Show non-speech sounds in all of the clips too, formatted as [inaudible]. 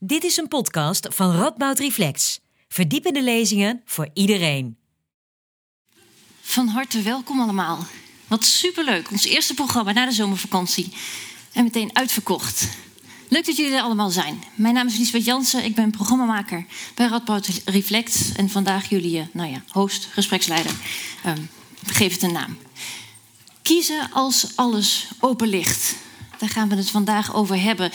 Dit is een podcast van Radboud Reflex. Verdiepende lezingen voor iedereen. Van harte welkom allemaal. Wat superleuk, ons eerste programma na de zomervakantie. En meteen uitverkocht. Leuk dat jullie er allemaal zijn. Mijn naam is Lisbeth Jansen, ik ben programmamaker bij Radboud Reflect. En vandaag jullie, eh, nou ja, host, gespreksleider. Um, geef het een naam. Kiezen als alles open ligt. Daar gaan we het vandaag over hebben.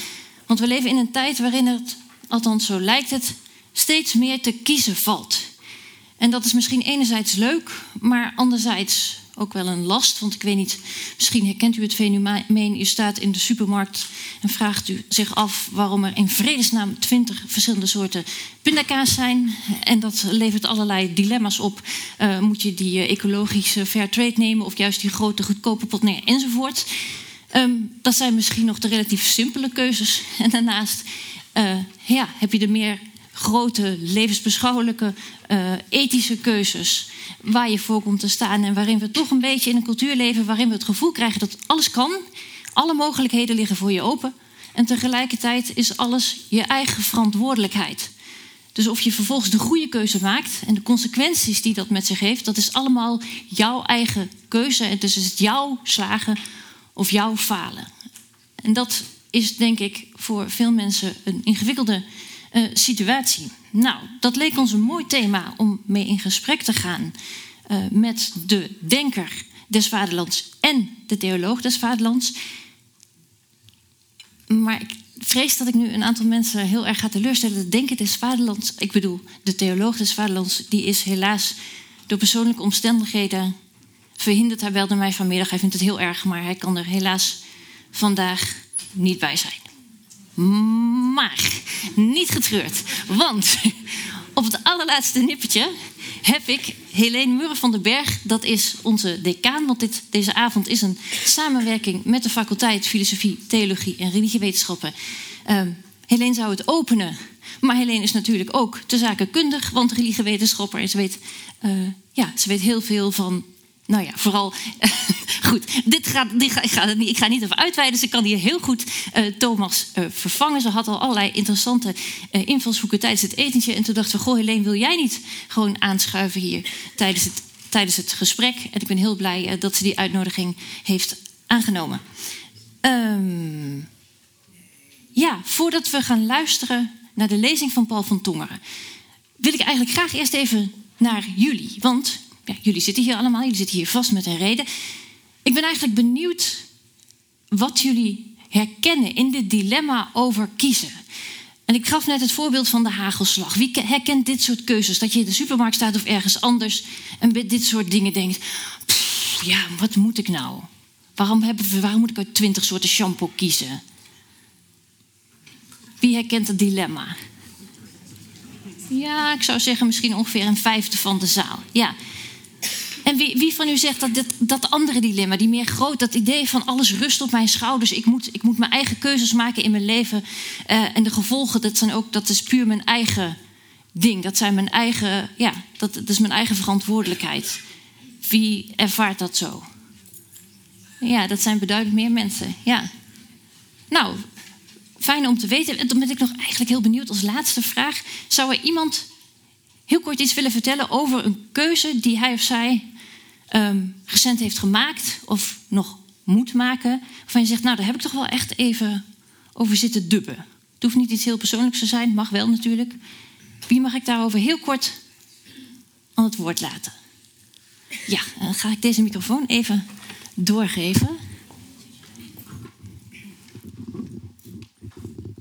Want we leven in een tijd waarin het, althans zo lijkt het, steeds meer te kiezen valt. En dat is misschien enerzijds leuk, maar anderzijds ook wel een last. Want ik weet niet, misschien herkent u het fenomeen. U staat in de supermarkt en vraagt u zich af waarom er in vredesnaam twintig verschillende soorten pindakaas zijn. En dat levert allerlei dilemma's op. Uh, moet je die uh, ecologische fair trade nemen of juist die grote goedkope pot neer enzovoort. Um, dat zijn misschien nog de relatief simpele keuzes. [laughs] En daarnaast uh, ja, heb je de meer grote, levensbeschouwelijke, uh, ethische keuzes waar je voor komt te staan en waarin we toch een beetje in een cultuur leven waarin we het gevoel krijgen dat alles kan, alle mogelijkheden liggen voor je open en tegelijkertijd is alles je eigen verantwoordelijkheid. Dus of je vervolgens de goede keuze maakt en de consequenties die dat met zich heeft, dat is allemaal jouw eigen keuze en dus is het jouw slagen of jouw falen. En dat is denk ik voor veel mensen een ingewikkelde uh, situatie. Nou, dat leek ons een mooi thema om mee in gesprek te gaan uh, met de denker des vaderlands en de theoloog des vaderlands. Maar ik vrees dat ik nu een aantal mensen heel erg ga teleurstellen. De denker des vaderlands, ik bedoel, de theoloog des vaderlands, die is helaas door persoonlijke omstandigheden verhinderd. Hij belde mij vanmiddag, hij vindt het heel erg, maar hij kan er helaas vandaag niet bij zijn. Maar niet getreurd, want op het allerlaatste nippertje heb ik Helene Murren van den Berg. Dat is onze decaan, want dit, deze avond is een samenwerking met de faculteit Filosofie, Theologie en Religiewetenschappen. Uh, Helene zou het openen, maar Helene is natuurlijk ook te zaken kundig, want religiewetenschapper. En ze weet, uh, ja, ze weet heel veel van nou ja, vooral. [laughs] goed, dit gaat, dit ga, ik, ga niet, ik ga niet over uitweiden. Ze kan hier heel goed uh, Thomas uh, vervangen. Ze had al allerlei interessante uh, invalshoeken tijdens het etentje. En toen dachten we: Goh, Helene, wil jij niet gewoon aanschuiven hier tijdens het, tijdens het gesprek? En ik ben heel blij dat ze die uitnodiging heeft aangenomen. Um, ja, voordat we gaan luisteren naar de lezing van Paul van Tongeren, wil ik eigenlijk graag eerst even naar jullie. Want ja, jullie zitten hier allemaal, jullie zitten hier vast met een reden. Ik ben eigenlijk benieuwd wat jullie herkennen in dit dilemma over kiezen. En ik gaf net het voorbeeld van de hagelslag. Wie herkent dit soort keuzes? Dat je in de supermarkt staat of ergens anders en bij dit soort dingen denkt: ja, wat moet ik nou? Waarom, waarom moet ik uit twintig soorten shampoo kiezen? Wie herkent het dilemma? Ja, ik zou zeggen misschien ongeveer een vijfde van de zaal. Ja, en wie, wie, van u zegt dat dat andere dilemma, die meer groot, dat idee van alles rust op mijn schouders, ik moet, ik moet mijn eigen keuzes maken in mijn leven uh, en de gevolgen, dat, zijn ook, dat is puur mijn eigen ding, dat zijn mijn eigen, ja, dat, dat is mijn eigen verantwoordelijkheid. Wie ervaart dat zo? Ja, dat zijn beduidend meer mensen, ja. Nou, fijn om te weten. En dan ben ik nog eigenlijk heel benieuwd als laatste vraag. Zou er iemand heel kort iets willen vertellen over een keuze die hij of zij um, recent heeft gemaakt of nog moet maken, waarvan je zegt, nou daar heb ik toch wel echt even over zitten dubben. Het hoeft niet iets heel persoonlijks te zijn, mag wel natuurlijk. Wie mag ik daarover heel kort aan het woord laten? Ja, dan ga ik deze microfoon even doorgeven.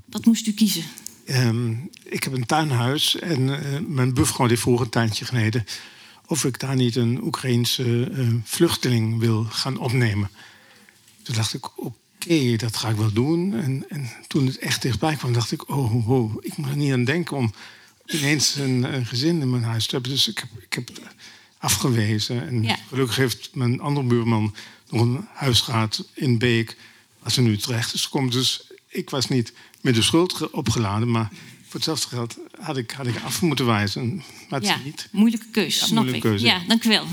Wat moest u kiezen? Um, ik heb een tuinhuis en uh, mijn buurvrouw die vroeg een tuintje geneden of ik daar niet een Oekraïense uh, vluchteling wil gaan opnemen. Toen dacht ik, oké, dat ga ik wel doen. En, en, toen het echt dichtbij kwam, dacht ik, oh, oh, ik moet er niet aan denken om ineens een, een, gezin in mijn huis te hebben. Dus ik heb, ik heb afgewezen. En ja. gelukkig heeft mijn andere buurman nog een huis gehad in Beek, waar ze nu terecht is gekomen. Dus ik was niet met de schuld opgeladen, maar voor hetzelfde geld had ik, had ik af moeten wijzen. Maar het ja, niet. Moeilijke keuze, snap ik. Keuze. Ja, dank u wel.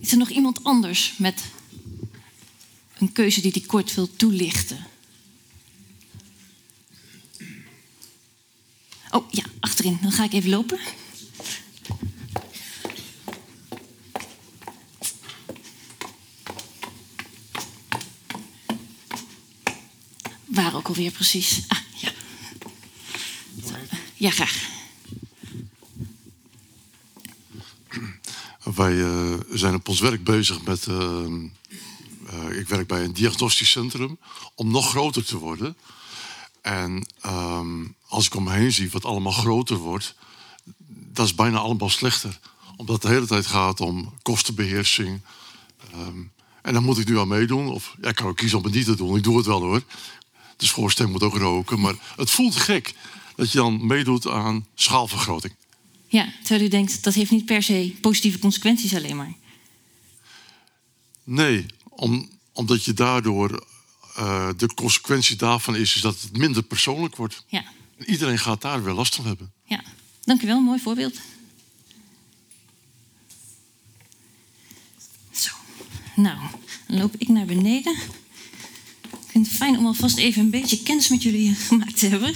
Is er nog iemand anders met een keuze die die kort wil toelichten? Oh ja, achterin. Dan ga ik even lopen. Waar ook alweer precies? Ah, ja. Ja, graag. Wij uh, zijn op ons werk bezig met. Uh, uh, ik werk bij een diagnostisch centrum om nog groter te worden. En um, als ik om me heen zie wat allemaal groter wordt, dat is bijna allemaal slechter. Omdat het de hele tijd gaat om kostenbeheersing. Um, en dan moet ik nu aan meedoen. Of ja, ik kan ook kiezen om het niet te doen. Ik doe het wel hoor. De schoorsteen moet ook roken. Maar het voelt gek dat je dan meedoet aan schaalvergroting. Ja, terwijl u denkt dat heeft niet per se positieve consequenties alleen maar. Nee, om, omdat je daardoor uh, de consequentie daarvan is, is dat het minder persoonlijk wordt. Ja. Iedereen gaat daar weer last van hebben. Ja, dank u wel. Mooi voorbeeld. Zo, nou, dan loop ik naar beneden. Vind fijn om alvast even een beetje kennis met jullie gemaakt te hebben.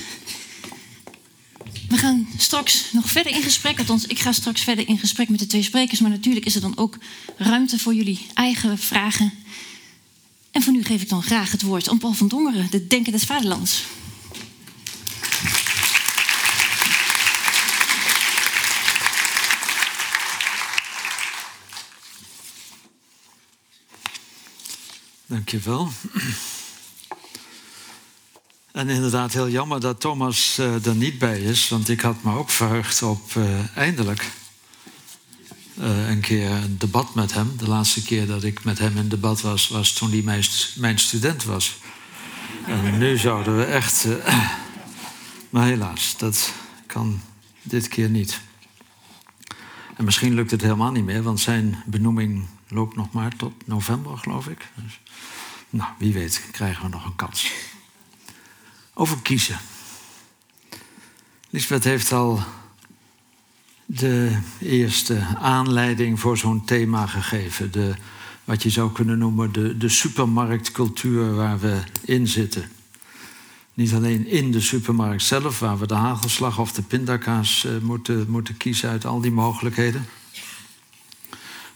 We gaan straks nog verder in gesprek. Althans, ik ga straks verder in gesprek met de twee sprekers. Maar natuurlijk is er dan ook ruimte voor jullie eigen vragen. En voor nu geef ik dan graag het woord aan Paul van Dongeren, de Denker des Vaderlands. Dankjewel. En inderdaad heel jammer dat Thomas uh, er niet bij is, want ik had me ook verheugd op uh, eindelijk uh, een keer een debat met hem. De laatste keer dat ik met hem in debat was, was toen hij mijn, mijn student was. En nu zouden we echt. [clears throat] maar helaas, dat kan dit keer niet. En misschien lukt het helemaal niet meer, want zijn benoeming loopt nog maar tot november, geloof ik. Dus, nou, wie weet, krijgen we nog een kans. Over kiezen. Lisbeth heeft al de eerste aanleiding voor zo'n thema gegeven. De, wat je zou kunnen noemen de, de supermarktcultuur waar we in zitten. Niet alleen in de supermarkt zelf, waar we de hagelslag of de pindakaas uh, moeten, moeten kiezen uit al die mogelijkheden.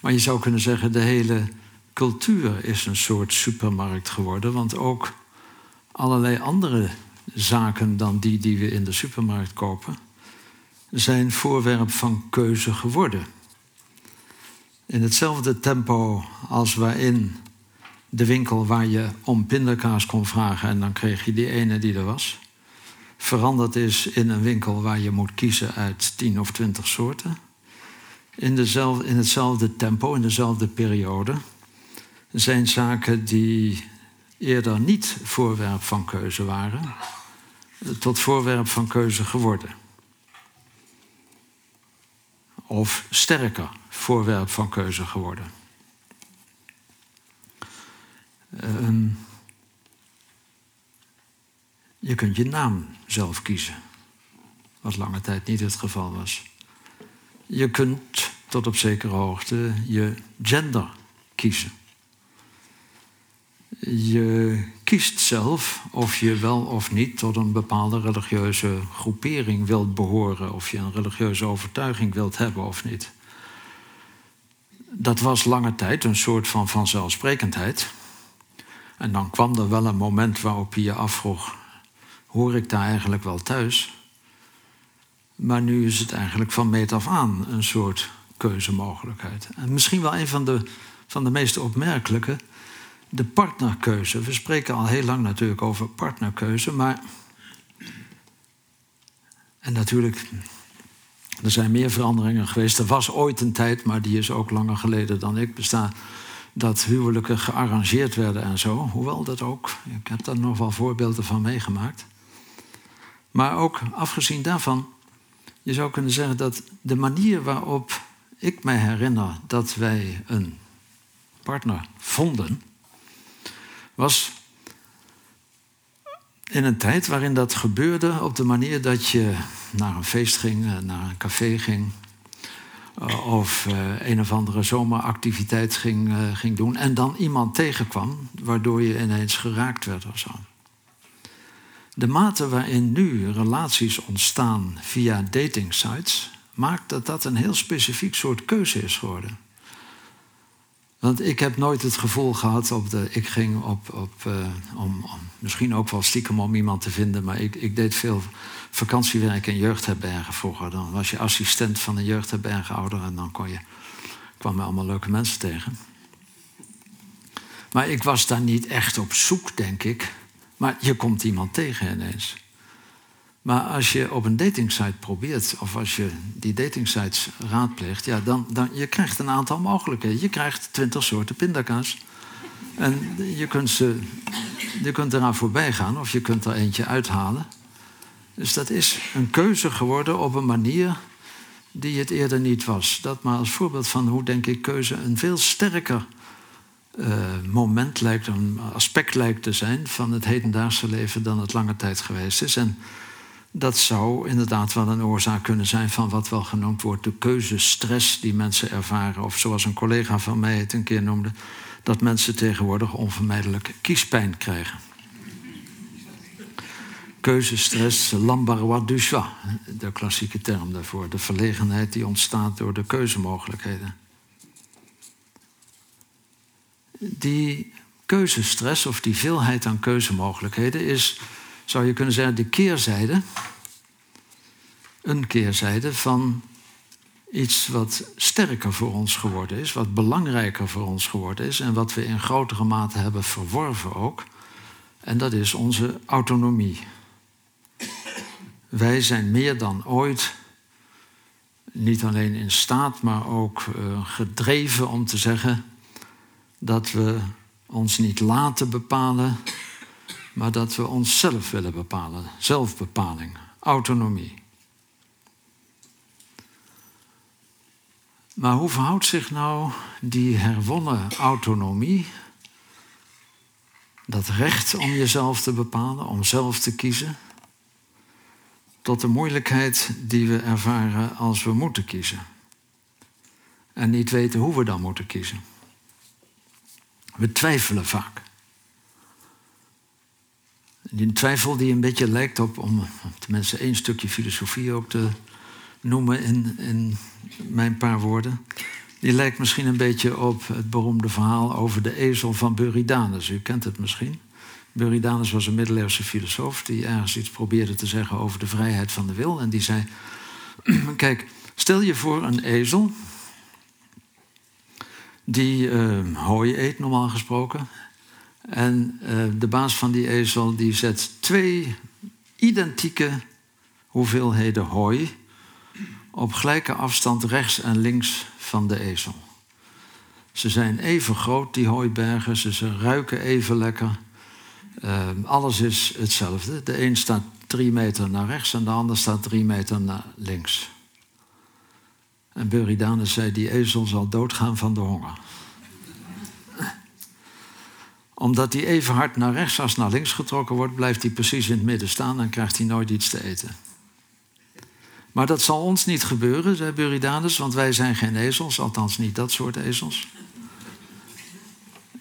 Maar je zou kunnen zeggen, de hele cultuur is een soort supermarkt geworden. Want ook allerlei andere zaken dan die die we in de supermarkt kopen, zijn voorwerp van keuze geworden. In hetzelfde tempo als waarin de winkel waar je om pindakaas kon vragen en dan kreeg je die ene die er was, veranderd is in een winkel waar je moet kiezen uit tien of twintig soorten. In, dezelfde, in hetzelfde tempo, in dezelfde periode, zijn zaken die eerder niet voorwerp van keuze waren, tot voorwerp van keuze geworden. Of sterker voorwerp van keuze geworden. Um, je kunt je naam zelf kiezen, wat lange tijd niet het geval was. Je kunt tot op zekere hoogte je gender kiezen. Je kiest zelf of je wel of niet tot een bepaalde religieuze groepering wilt behoren, of je een religieuze overtuiging wilt hebben of niet. Dat was lange tijd een soort van vanzelfsprekendheid. En dan kwam er wel een moment waarop je je afvroeg: hoor ik daar eigenlijk wel thuis? Maar nu is het eigenlijk van meet af aan een soort keuzemogelijkheid. En misschien wel een van de, van de meest opmerkelijke de partnerkeuze. We spreken al heel lang natuurlijk over partnerkeuze, maar. En natuurlijk, er zijn meer veranderingen geweest. Er was ooit een tijd, maar die is ook langer geleden dan ik besta, dat huwelijken gearrangeerd werden en zo. Hoewel dat ook, ik heb daar nog wel voorbeelden van meegemaakt. Maar ook afgezien daarvan, je zou kunnen zeggen dat de manier waarop ik mij herinner dat wij een partner vonden, was in een tijd waarin dat gebeurde op de manier dat je naar een feest ging, eh, naar een café ging. Eh, of uh, een of andere zomeractiviteit ging, ging doen. En dan iemand tegenkwam, waardoor je ineens geraakt werd of zo. De mate waarin nu relaties ontstaan via datingsites maakt dat dat een heel specifiek soort keuze is geworden. Want ik heb nooit het gevoel gehad op de. Ik ging op. op om, om, misschien ook wel stiekem om iemand te vinden, maar ik, ik deed veel vakantiewerk in jeugdherbergen vroeger. Dan was je assistent van een jeugdherbergenouder en dan kon je, kwam je allemaal leuke mensen tegen. Maar ik was daar niet echt op zoek, denk ik. Maar je komt iemand tegen ineens. Maar als je op een datingsite probeert, of als je die datingsites raadpleegt, ja, dan, dan je krijgt een aantal mogelijkheden. Je krijgt twintig soorten pindakaas. En je kunt, ze, je kunt eraan voorbij gaan of je kunt er eentje uithalen. Dus dat is een keuze geworden op een manier die het eerder niet was. Dat maar als voorbeeld van hoe, denk ik, keuze een veel sterker uh, moment lijkt, een aspect lijkt te zijn van het hedendaagse leven dan het lange tijd geweest is. En dat zou inderdaad wel een oorzaak kunnen zijn van wat wel genoemd wordt de keuzestress die mensen ervaren. Of zoals een collega van mij het een keer noemde, dat mensen tegenwoordig onvermijdelijk kiespijn krijgen. Keuzestress, l'embarras du choix, de klassieke term daarvoor. De verlegenheid die ontstaat door de keuzemogelijkheden. Die keuzestress of die veelheid aan keuzemogelijkheden is zou je kunnen zeggen, de keerzijde, een keerzijde van iets wat sterker voor ons geworden is, wat belangrijker voor ons geworden is en wat we in grotere mate hebben verworven ook. En dat is onze autonomie. Wij zijn meer dan ooit niet alleen in staat, maar ook uh, gedreven om te zeggen dat we ons niet laten bepalen maar dat we onszelf willen bepalen. Zelfbepaling, autonomie. Maar hoe verhoudt zich nou die herwonnen autonomie, dat recht om jezelf te bepalen, om zelf te kiezen, tot de moeilijkheid die we ervaren als we moeten kiezen? En niet weten hoe we dan moeten kiezen. We twijfelen vaak. Die twijfel die een beetje lijkt op, om tenminste één stukje filosofie ook te noemen in, in mijn paar woorden. Die lijkt misschien een beetje op het beroemde verhaal over de ezel van Buridanus. U kent het misschien. Buridanus was een middeleeuwse filosoof die ergens iets probeerde te zeggen over de vrijheid van de wil. En die zei: [clears throat] Kijk, stel je voor een ezel die uh, hooi eet, normaal gesproken. En uh, de baas van die ezel die zet twee identieke hoeveelheden hooi op gelijke afstand rechts en links van de ezel. Ze zijn even groot, die hooibergen, ze, ruiken even lekker. Uh, alles is hetzelfde. De een staat drie meter naar rechts en de ander staat drie meter naar links. En Buridanus zei, die ezel zal doodgaan van de honger omdat hij even hard naar rechts als naar links getrokken wordt, blijft hij precies in het midden staan en krijgt hij nooit iets te eten. Maar dat zal ons niet gebeuren, zei Buridanus, want wij zijn geen ezels, althans niet dat soort ezels.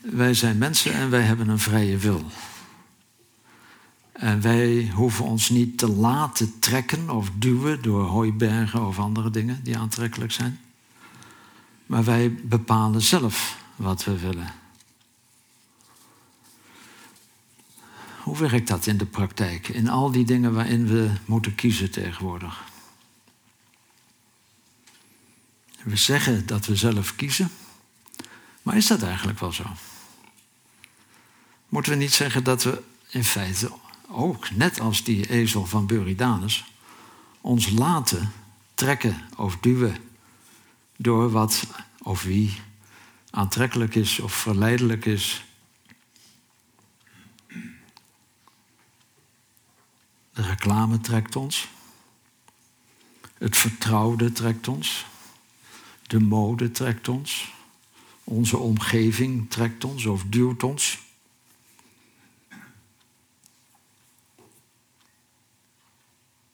Wij zijn mensen en wij hebben een vrije wil. En wij hoeven ons niet te laten trekken of duwen door hooibergen of andere dingen die aantrekkelijk zijn. Maar wij bepalen zelf wat we willen. Hoe werkt dat in de praktijk? In al die dingen waarin we moeten kiezen tegenwoordig. We zeggen dat we zelf kiezen, maar is dat eigenlijk wel zo? Moeten we niet zeggen dat we in feite ook, net als die ezel van Buridanus, ons laten trekken of duwen door wat of wie aantrekkelijk is of verleidelijk is De reclame trekt ons. Het vertrouwde trekt ons. De mode trekt ons. Onze omgeving trekt ons of duwt ons.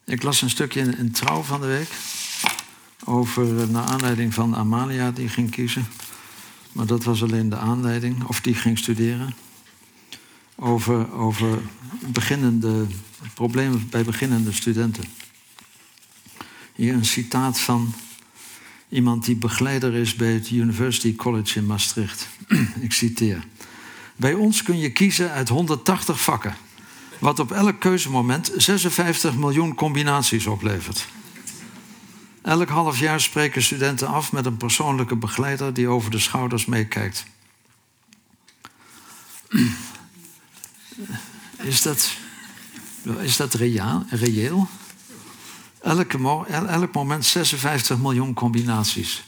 Ik las een stukje in, Trouw van de week. Over, naar aanleiding van Amalia die ging kiezen. Maar dat was alleen de aanleiding, of die ging studeren. Over, over beginnende, problemen bij beginnende studenten. Hier een citaat van iemand die begeleider is bij het University College in Maastricht. [clears throat] Ik citeer. Bij ons kun je kiezen uit 180 vakken, wat op elk keuzemoment 56 miljoen combinaties oplevert. Elk half jaar spreken studenten af met een persoonlijke begeleider die over de schouders meekijkt. [clears throat] Is dat, is dat reëel? reëel? Elke, elk moment 56 miljoen combinaties.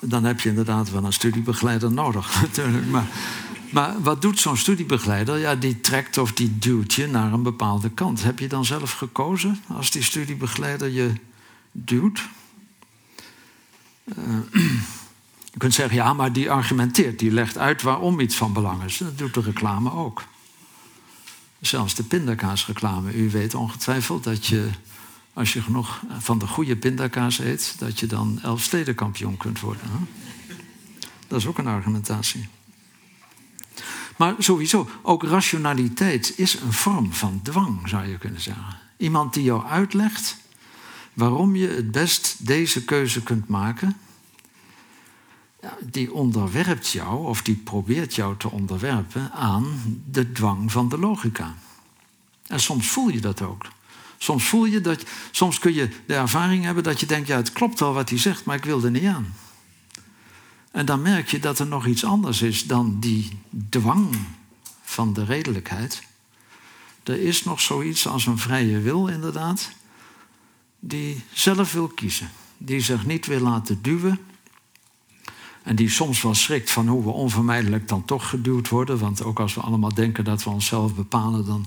Dan heb je inderdaad wel een studiebegeleider nodig, [laughs] natuurlijk. Maar, maar wat doet zo'n studiebegeleider? Ja, die trekt of die duwt je naar een bepaalde kant. Heb je dan zelf gekozen als die studiebegeleider je duwt? Uh, [clears throat] je kunt zeggen, ja, maar die argumenteert, die legt uit waarom iets van belang is. Dat doet de reclame ook. Zelfs de pindakaasreclame. U weet ongetwijfeld dat je, als je genoeg van de goede pindakaas eet, dat je dan elfstedenkampioen kunt worden. Dat is ook een argumentatie. Maar sowieso, ook rationaliteit is een vorm van dwang, zou je kunnen zeggen. Iemand die jou uitlegt waarom je het best deze keuze kunt maken, die onderwerpt jou, of die probeert jou te onderwerpen aan de dwang van de logica. En soms voel je dat ook. Soms voel je dat, soms kun je de ervaring hebben dat je denkt, ja, het klopt wel wat hij zegt, maar ik wil er niet aan. En dan merk je dat er nog iets anders is dan die dwang van de redelijkheid. Er is nog zoiets als een vrije wil, inderdaad, die zelf wil kiezen. Die zich niet wil laten duwen en die soms wel schrikt van hoe we onvermijdelijk dan toch geduwd worden. Want ook als we allemaal denken dat we onszelf bepalen, dan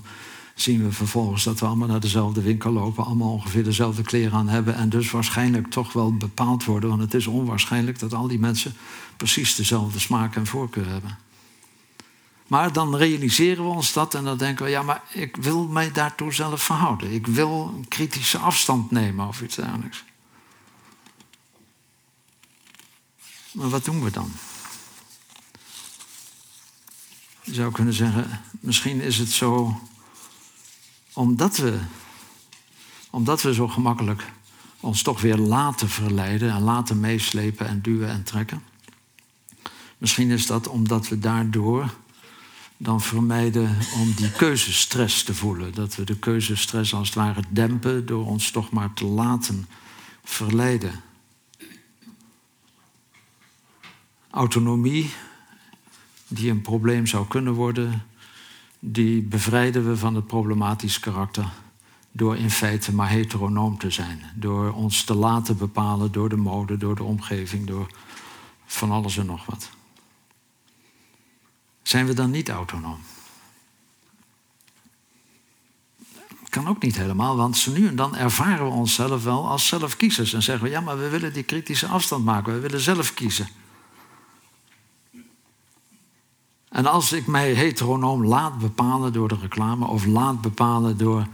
zien we vervolgens dat we allemaal naar dezelfde winkel lopen, allemaal ongeveer dezelfde kleren aan hebben en dus waarschijnlijk toch wel bepaald worden. Want het is onwaarschijnlijk dat al die mensen precies dezelfde smaak en voorkeur hebben. Maar dan realiseren we ons dat en dan denken we, ja, maar ik wil mij daartoe zelf verhouden. Ik wil een kritische afstand nemen of iets dergelijks. Maar wat doen we dan? Je zou kunnen zeggen, misschien is het zo omdat we, omdat we zo gemakkelijk ons toch weer laten verleiden en laten meeslepen en duwen en trekken. Misschien is dat omdat we daardoor dan vermijden om die keuzestress te voelen. Dat we de keuzestress als het ware dempen door ons toch maar te laten verleiden. Autonomie, die een probleem zou kunnen worden, die bevrijden we van het problematisch karakter door in feite maar heteronoom te zijn. Door ons te laten bepalen door de mode, door de omgeving, door van alles en nog wat. Zijn we dan niet autonoom? Kan ook niet helemaal, want nu en dan ervaren we onszelf wel als zelfkiezers en zeggen we ja, maar we willen die kritische afstand maken, we willen zelf kiezen. En als ik mij heteronoom laat bepalen door de reclame of laat bepalen door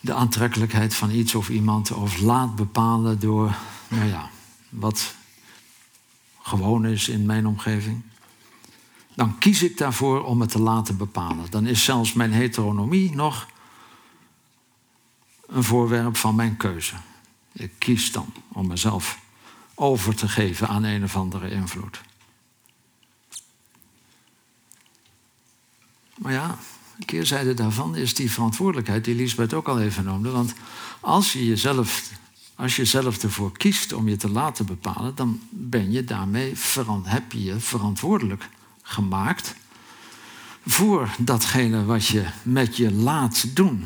de aantrekkelijkheid van iets of iemand of laat bepalen door, nou ja, wat gewoon is in mijn omgeving, dan kies ik daarvoor om het te laten bepalen. Dan is zelfs mijn heteronomie nog een voorwerp van mijn keuze. Ik kies dan om mezelf over te geven aan een of andere invloed. Maar ja, een keerzijde daarvan is die verantwoordelijkheid die Lisbeth ook al even noemde. Want als je jezelf, als je zelf ervoor kiest om je te laten bepalen, dan ben je daarmee heb je je verantwoordelijk gemaakt voor datgene wat je met je laat doen.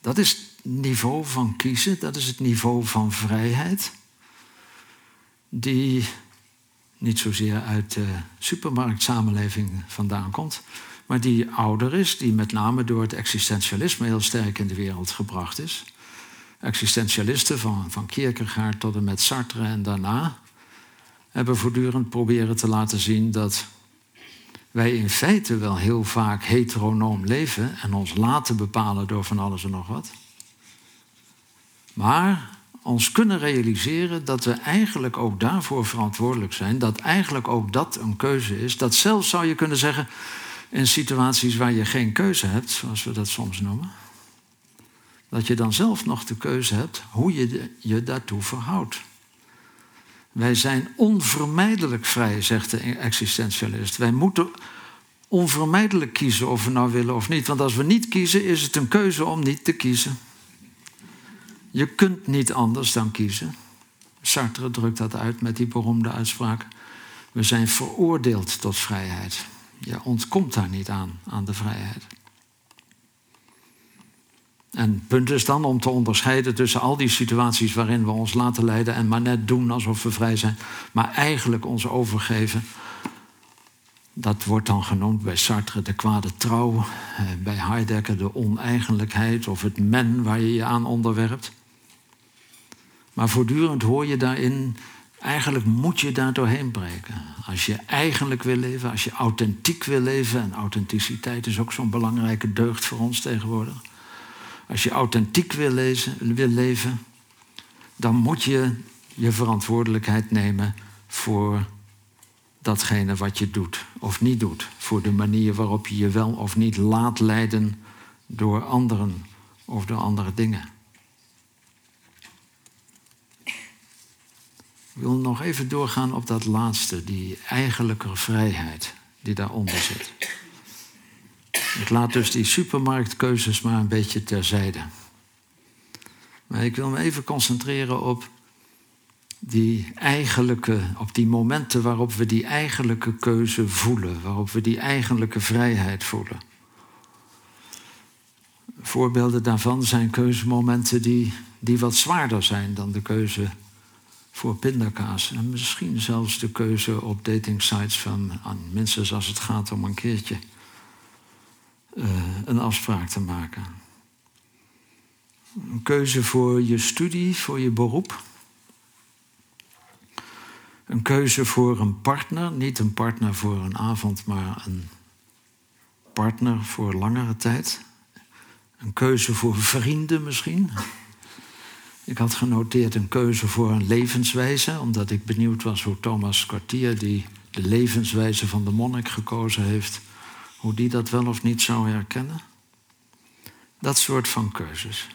Dat is het niveau van kiezen, dat is het niveau van vrijheid, die niet zozeer uit de supermarktsamenleving vandaan komt, maar die ouder is, die met name door het existentialisme heel sterk in de wereld gebracht is. Existentialisten van, van Kierkegaard tot en met Sartre en daarna hebben voortdurend proberen te laten zien dat wij in feite wel heel vaak heteronoom leven en ons laten bepalen door van alles en nog wat. Maar ons kunnen realiseren dat we eigenlijk ook daarvoor verantwoordelijk zijn. Dat eigenlijk ook dat een keuze is. Dat zelfs zou je kunnen zeggen in situaties waar je geen keuze hebt, zoals we dat soms noemen. Dat je dan zelf nog de keuze hebt hoe je je daartoe verhoudt. Wij zijn onvermijdelijk vrij, zegt de existentialist. Wij moeten onvermijdelijk kiezen of we nou willen of niet. Want als we niet kiezen, is het een keuze om niet te kiezen. Je kunt niet anders dan kiezen. Sartre drukt dat uit met die beroemde uitspraak. We zijn veroordeeld tot vrijheid. Je ontkomt daar niet aan, aan de vrijheid. En het punt is dan om te onderscheiden tussen al die situaties waarin we ons laten leiden en maar net doen alsof we vrij zijn, maar eigenlijk ons overgeven. Dat wordt dan genoemd bij Sartre de kwade trouw, eh, bij Heidegger de oneigenlijkheid of het men waar je je aan onderwerpt. Maar voortdurend hoor je daarin, eigenlijk moet je daar doorheen breken. Als je eigenlijk wil leven, als je authentiek wil leven, en authenticiteit is ook zo'n belangrijke deugd voor ons tegenwoordig. Als je authentiek wil, lezen, wil leven, dan moet je je verantwoordelijkheid nemen voor datgene wat je doet of niet doet. Voor de manier waarop je je wel of niet laat leiden door anderen of door andere dingen. Ik wil nog even doorgaan op dat laatste, die eigenlijke vrijheid die daaronder zit. Ik laat dus die supermarktkeuzes maar een beetje terzijde. Maar ik wil me even concentreren op die eigenlijke, op die momenten waarop we die eigenlijke keuze voelen, waarop we die eigenlijke vrijheid voelen. Voorbeelden daarvan zijn keuzemomenten die, die wat zwaarder zijn dan de keuze voor pindakaas. En misschien zelfs de keuze op datingsites van, minstens als het gaat om een keertje uh, een afspraak te maken. Een keuze voor je studie, voor je beroep. Een keuze voor een partner, niet een partner voor een avond, maar een partner voor langere tijd. Een keuze voor vrienden misschien. Ik had genoteerd een keuze voor een levenswijze, omdat ik benieuwd was hoe Thomas Quartier, die de levenswijze van de monnik gekozen heeft, hoe die dat wel of niet zou herkennen. Dat soort van keuzes.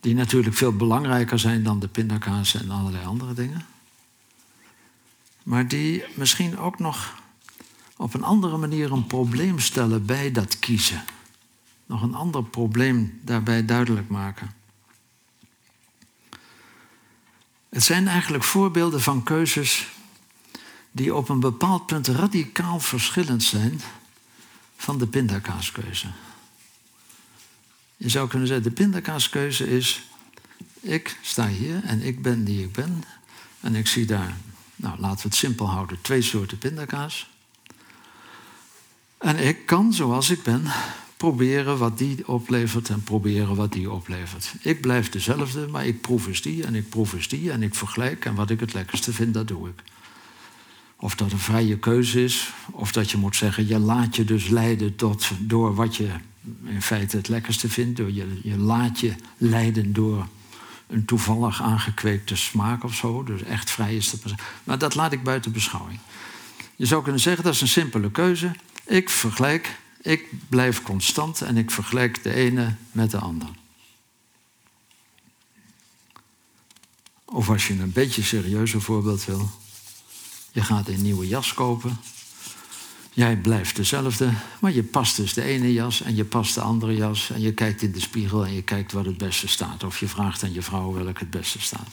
Die natuurlijk veel belangrijker zijn dan de pindakaas en allerlei andere dingen. Maar die misschien ook nog op een andere manier een probleem stellen bij dat kiezen. Nog een ander probleem daarbij duidelijk maken. Het zijn eigenlijk voorbeelden van keuzes die op een bepaald punt radicaal verschillend zijn van de pindakaaskeuze. Je zou kunnen zeggen, de pindakaaskeuze is, ik sta hier en ik ben die ik ben. En ik zie daar, nou laten we het simpel houden, twee soorten pindakaas. En ik kan, zoals ik ben, proberen wat die oplevert en proberen wat die oplevert. Ik blijf dezelfde, maar ik proef eens die en ik proef eens die en ik vergelijk en wat ik het lekkerste vind, dat doe ik. Of dat een vrije keuze is, of dat je moet zeggen, je laat je dus leiden tot, door wat je in feite het lekkerste vindt. Door je, je laat je leiden door een toevallig aangekweekte smaak of zo. Dus echt vrij is dat. Maar dat laat ik buiten beschouwing. Je zou kunnen zeggen, dat is een simpele keuze. Ik vergelijk, ik blijf constant en ik vergelijk de ene met de ander. Of als je een beetje serieuzer voorbeeld wil, je gaat een nieuwe jas kopen. Jij blijft dezelfde, maar je past dus de ene jas en je past de andere jas. En je kijkt in de spiegel en je kijkt wat het beste staat. Of je vraagt aan je vrouw welk het beste staat.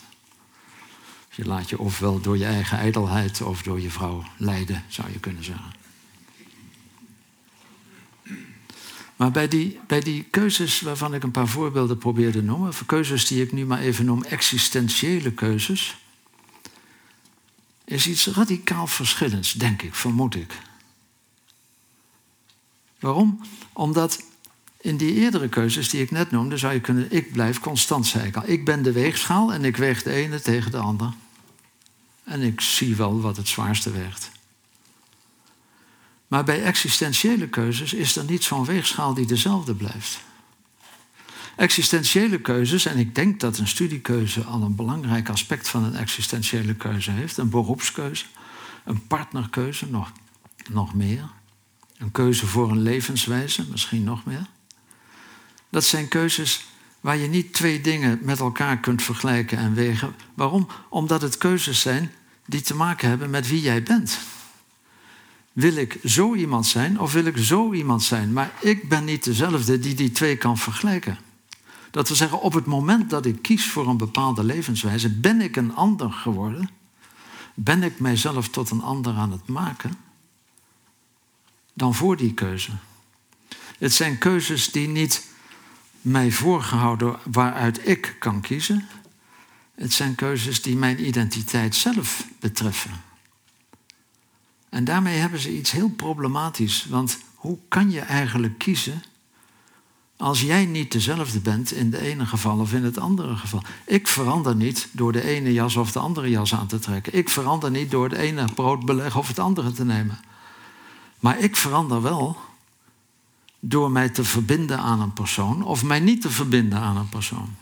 Je laat je ofwel door je eigen ijdelheid of door je vrouw leiden, zou je kunnen zeggen. Maar bij die, bij die keuzes waarvan ik een paar voorbeelden probeer te noemen, keuzes die ik nu maar even noem existentiële keuzes, is iets radicaal verschillends, denk ik, vermoed ik. Waarom? Omdat in die eerdere keuzes die ik net noemde, zou je kunnen, ik blijf constant, zei ik. Ik ben de weegschaal en ik weeg de ene tegen de ander. En ik zie wel wat het zwaarste weegt. Maar bij existentiële keuzes is er niet zo'n weegschaal die dezelfde blijft. Existentiële keuzes, en ik denk dat een studiekeuze al een belangrijk aspect van een existentiële keuze heeft. Een beroepskeuze, een partnerkeuze, nog, nog meer. Een keuze voor een levenswijze, misschien nog meer. Dat zijn keuzes waar je niet twee dingen met elkaar kunt vergelijken en wegen. Waarom? Omdat het keuzes zijn die te maken hebben met wie jij bent. Wil ik zo iemand zijn of wil ik zo iemand zijn? Maar ik ben niet dezelfde die die twee kan vergelijken. Dat we zeggen, op het moment dat ik kies voor een bepaalde levenswijze, ben ik een ander geworden. Ben ik mijzelf tot een ander aan het maken dan voor die keuze. Het zijn keuzes die niet mij voorgehouden waaruit ik kan kiezen. Het zijn keuzes die mijn identiteit zelf betreffen. En daarmee hebben ze iets heel problematisch. Want hoe kan je eigenlijk kiezen als jij niet dezelfde bent in de ene geval of in het andere geval? Ik verander niet door de ene jas of de andere jas aan te trekken. Ik verander niet door het ene brood beleggen of het andere te nemen. Maar ik verander wel door mij te verbinden aan een persoon of mij niet te verbinden aan een persoon.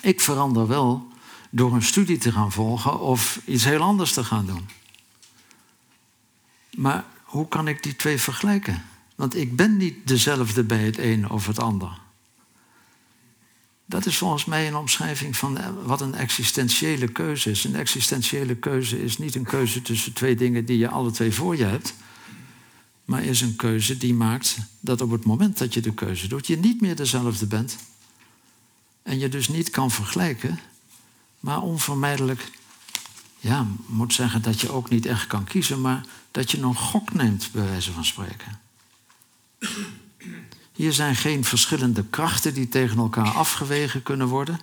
Ik verander wel door een studie te gaan volgen of iets heel anders te gaan doen. Maar hoe kan ik die twee vergelijken? Want ik ben niet dezelfde bij het een of het ander. Dat is volgens mij een omschrijving van wat een existentiële keuze is. Een existentiële keuze is niet een keuze tussen twee dingen die je alle twee voor je hebt maar is een keuze die maakt dat op het moment dat je de keuze doet, je niet meer dezelfde bent. En je dus niet kan vergelijken, maar onvermijdelijk, ja, moet zeggen dat je ook niet echt kan kiezen, maar dat je een gok neemt, bij wijze van spreken. Hier zijn geen verschillende krachten die tegen elkaar afgewegen kunnen worden.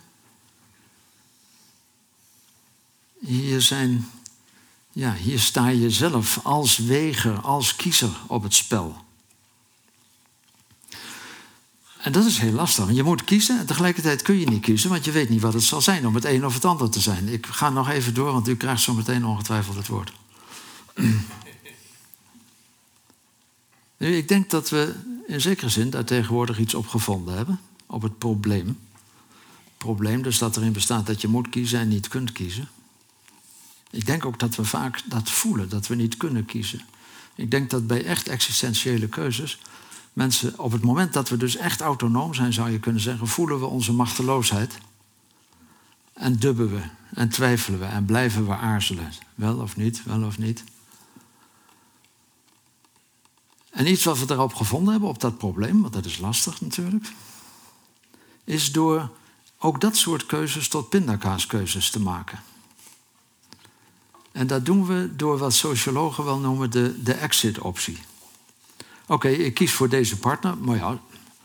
Hier zijn ja, hier sta je zelf als weger, als kiezer op het spel. En dat is heel lastig. Je moet kiezen en tegelijkertijd kun je niet kiezen, want je weet niet wat het zal zijn om het een of het ander te zijn. Ik ga nog even door, want u krijgt zo meteen ongetwijfeld het woord. [clears throat] Nu, ik denk dat we in zekere zin daar tegenwoordig iets op gevonden hebben, op het probleem. Probleem dus dat erin bestaat dat je moet kiezen en niet kunt kiezen. Ik denk ook dat we vaak dat voelen, dat we niet kunnen kiezen. Ik denk dat bij echt existentiële keuzes mensen, op het moment dat we dus echt autonoom zijn, zou je kunnen zeggen, voelen we onze machteloosheid. En dubben we en twijfelen we en blijven we aarzelen. Wel of niet, wel of niet. En iets wat we daarop gevonden hebben, op dat probleem, want dat is lastig natuurlijk, is door ook dat soort keuzes tot pindakaaskeuzes te maken. En dat doen we door wat sociologen wel noemen de, de exit-optie. Oké, ik kies voor deze partner, maar ja,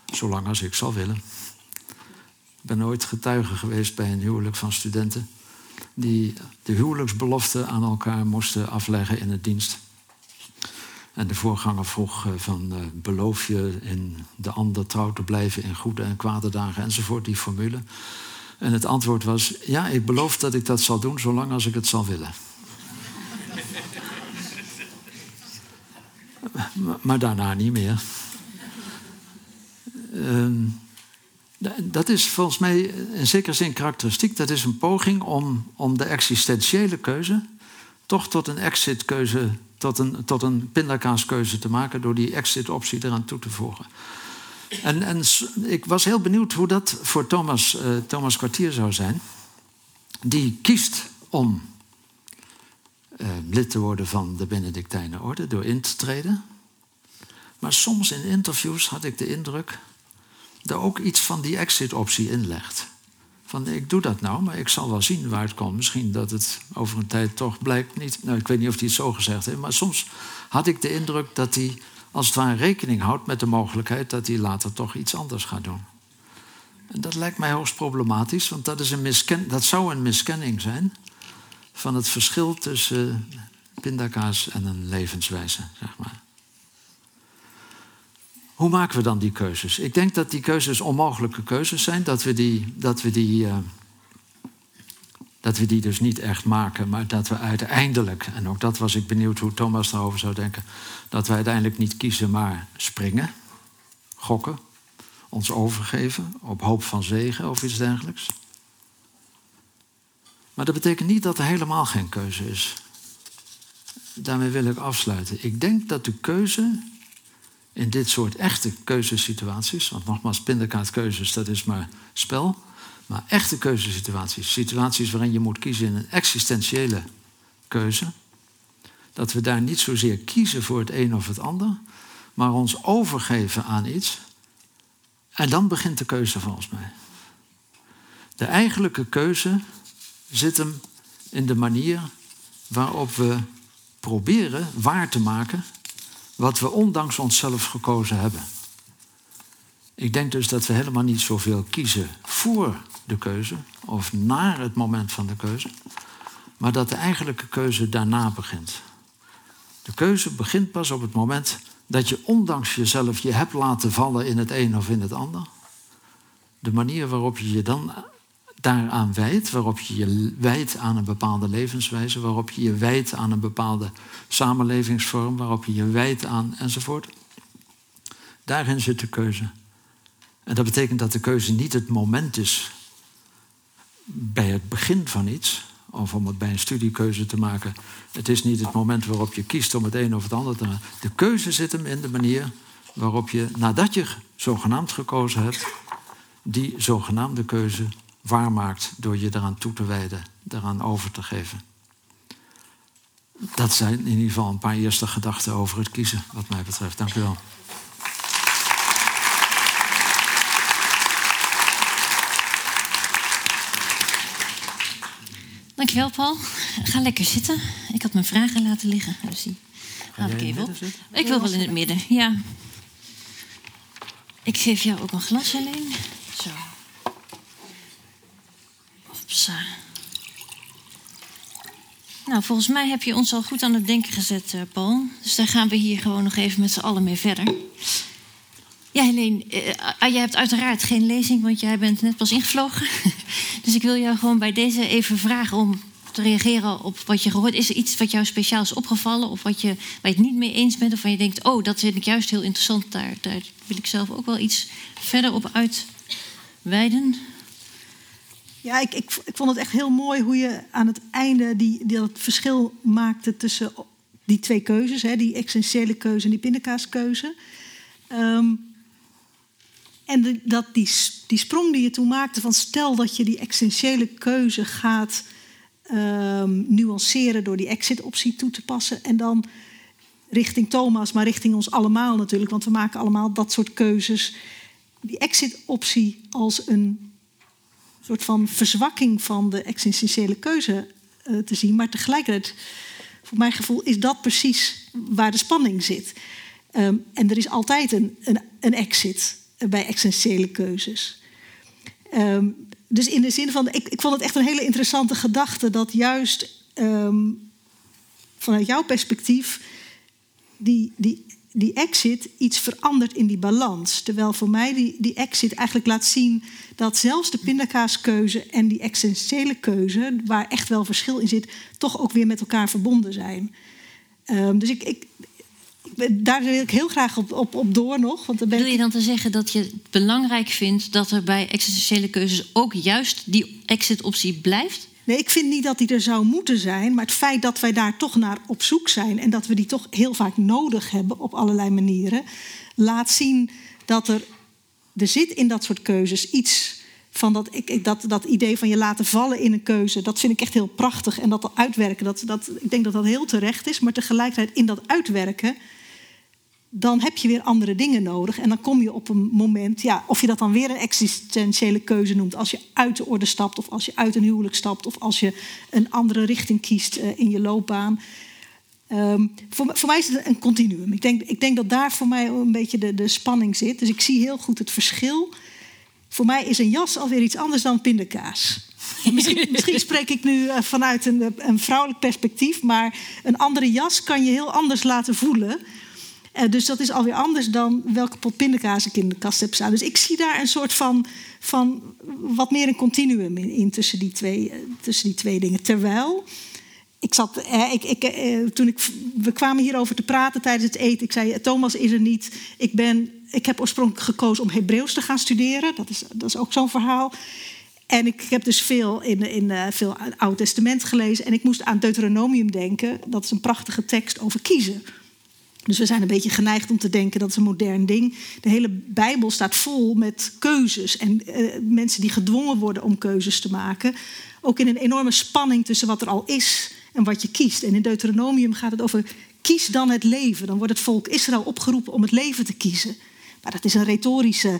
zolang als ik zal willen. Ik ben nooit getuige geweest bij een huwelijk van studenten die de huwelijksbelofte aan elkaar moesten afleggen in het dienst. En de voorganger vroeg eh, van uh, beloof je in de ander trouw te blijven in goede en kwade dagen enzovoort, die formule. En het antwoord was, ja, ik beloof dat ik dat zal doen zolang als ik het zal willen. Maar daarna niet meer. Ehm, dat is volgens mij in zekere zin karakteristiek. Dat is een poging om, om de existentiële keuze toch tot een exit-keuze, tot een, tot een pindakaaskeuze te maken door die exit-optie eraan toe te voegen. En, en ik was heel benieuwd hoe dat voor Thomas, uh, Thomas Kwartier zou zijn. Die kiest om uh, lid te worden van de Benedictijnenorde door in te treden. Maar soms in interviews had ik de indruk dat ook iets van die exit-optie inlegt. Van ik doe dat nou, maar ik zal wel zien waar het komt. Misschien dat het over een tijd toch blijkt niet. Nou, ik weet niet of hij het zo gezegd heeft, maar soms had ik de indruk dat hij als het ware rekening houdt met de mogelijkheid dat hij later toch iets anders gaat doen. En dat lijkt mij hoogst problematisch, want dat, is een misken dat zou een miskenning zijn van het verschil tussen pindakaas en een levenswijze, zeg maar. Hoe maken we dan die keuzes? Ik denk dat die keuzes onmogelijke keuzes zijn, dat we die, dat we die, uh, dat we die dus niet echt maken, maar dat we uiteindelijk, en ook dat was ik benieuwd hoe Thomas daarover zou denken, dat we uiteindelijk niet kiezen, maar springen, gokken, ons overgeven op hoop van zegen of iets dergelijks. Maar dat betekent niet dat er helemaal geen keuze is. Daarmee wil ik afsluiten. Ik denk dat de keuze in dit soort echte keuzesituaties, want nogmaals, pindakaartkeuzes, dat is maar spel, maar echte keuzesituaties, situaties waarin je moet kiezen in een existentiële keuze, dat we daar niet zozeer kiezen voor het een of het ander, maar ons overgeven aan iets. En dan begint de keuze volgens mij. De eigenlijke keuze zit hem in de manier waarop we proberen waar te maken wat we ondanks onszelf gekozen hebben. Ik denk dus dat we helemaal niet zoveel kiezen voor de keuze of naar het moment van de keuze, maar dat de eigenlijke keuze daarna begint. De keuze begint pas op het moment dat je ondanks jezelf je hebt laten vallen in het een of in het ander. De manier waarop je je dan daaraan wijdt, waarop je je wijdt aan een bepaalde levenswijze, waarop je je wijdt aan een bepaalde samenlevingsvorm, waarop je je wijdt aan enzovoort. Daarin zit de keuze. En dat betekent dat de keuze niet het moment is bij het begin van iets, of om het bij een studiekeuze te maken. Het is niet het moment waarop je kiest om het een of het ander te maken. De keuze zit hem in de manier waarop je, nadat je zogenaamd gekozen hebt, die zogenaamde keuze waarmaakt door je eraan toe te wijden, eraan over te geven. Dat zijn in ieder geval een paar eerste gedachten over het kiezen, wat mij betreft. Dank u wel. Dankjewel, Paul. Ga lekker zitten. Ik had mijn vragen laten liggen. Dus die haal ik even op. Ik wil wel in het midden, ja. Ik geef jou ook een glas alleen. Nou, volgens mij heb je ons al goed aan het denken gezet, eh, Paul. Dus daar gaan we hier gewoon nog even met z'n allen mee verder. Ja, Helene, uh, jij hebt uiteraard geen lezing, want jij bent net pas ingevlogen. [laughs] dus ik wil jou gewoon bij deze even vragen om te reageren op wat je gehoord. Is er iets wat jou speciaal is opgevallen of wat je, waar je het niet mee eens bent? Of waar je denkt, oh, dat vind ik juist heel interessant. Daar, daar wil ik zelf ook wel iets verder op uitweiden. Ja, ik, ik, ik vond het echt heel mooi hoe je aan het einde die, die dat verschil maakte tussen die twee keuzes, hè, die essentiële keuze en die pindakaaskeuze. Um, en dat die, die sprong die je toen maakte van stel dat je die essentiële keuze gaat um, nuanceren door die exit-optie toe te passen en dan richting Thomas, maar richting ons allemaal natuurlijk, want we maken allemaal dat soort keuzes. Die exit-optie als een soort van verzwakking van de existentiële keuze uh, te zien, maar tegelijkertijd, voor mijn gevoel, is dat precies waar de spanning zit. Um, en er is altijd een, een, een exit bij essentiële keuzes. Um, dus in de zin van, ik, ik vond het echt een hele interessante gedachte dat juist um, vanuit jouw perspectief die, die, die exit iets verandert in die balans. Terwijl voor mij die, die exit eigenlijk laat zien dat zelfs de pindakaaskeuze en die essentiële keuze, waar echt wel verschil in zit, toch ook weer met elkaar verbonden zijn. Um, dus ik, ik, daar wil ik heel graag op, op, op door nog. Want dan ben Wil je dan te zeggen dat je het belangrijk vindt dat er bij existentiële keuzes ook juist die exit-optie blijft? Nee, ik vind niet dat die er zou moeten zijn. Maar het feit dat wij daar toch naar op zoek zijn en dat we die toch heel vaak nodig hebben op allerlei manieren, laat zien dat er, er zit in dat soort keuzes iets van dat, ik, dat, dat idee van je laten vallen in een keuze. Dat vind ik echt heel prachtig. En dat uitwerken, dat, dat, ik denk dat dat heel terecht is. Maar tegelijkertijd in dat uitwerken dan heb je weer andere dingen nodig. En dan kom je op een moment, ja, of je dat dan weer een existentiële keuze noemt, als je uit de orde stapt, of als je uit een huwelijk stapt, of als je een andere richting kiest uh, in je loopbaan. Um, voor, voor, mij is het een continuum. Ik denk, ik denk dat daar voor mij een beetje de, de spanning zit. Dus ik zie heel goed het verschil. Voor mij is een jas alweer iets anders dan pindakaas. [laughs] Misschien, misschien, spreek ik nu uh, vanuit een, een vrouwelijk perspectief, maar een andere jas kan je heel anders laten voelen. Uh, dus dat is alweer anders dan welke pot pindakaas ik in de kast heb staan. Dus ik zie daar een soort van, van wat meer een continuum in, tussen, die twee, uh, tussen die twee dingen. Terwijl, ik zat, ik, ik, toen ik, we kwamen hierover te praten tijdens het eten. Ik zei, Thomas is er niet. Ik ben ik heb oorspronkelijk gekozen om Hebreeuws te gaan studeren. Dat is, dat is ook zo'n verhaal. En ik heb dus veel in, in uh, veel Oud Testament gelezen. En ik moest aan Deuteronomium denken. Dat is een prachtige tekst over kiezen. Dus we zijn een beetje geneigd om te denken dat is een modern ding. De hele Bijbel staat vol met keuzes en uh, mensen die gedwongen worden om keuzes te maken. Ook in een enorme spanning tussen wat er al is en wat je kiest. En in Deuteronomium gaat het over kies dan het leven. Dan wordt het volk Israël opgeroepen om het leven te kiezen. Maar dat is een retorische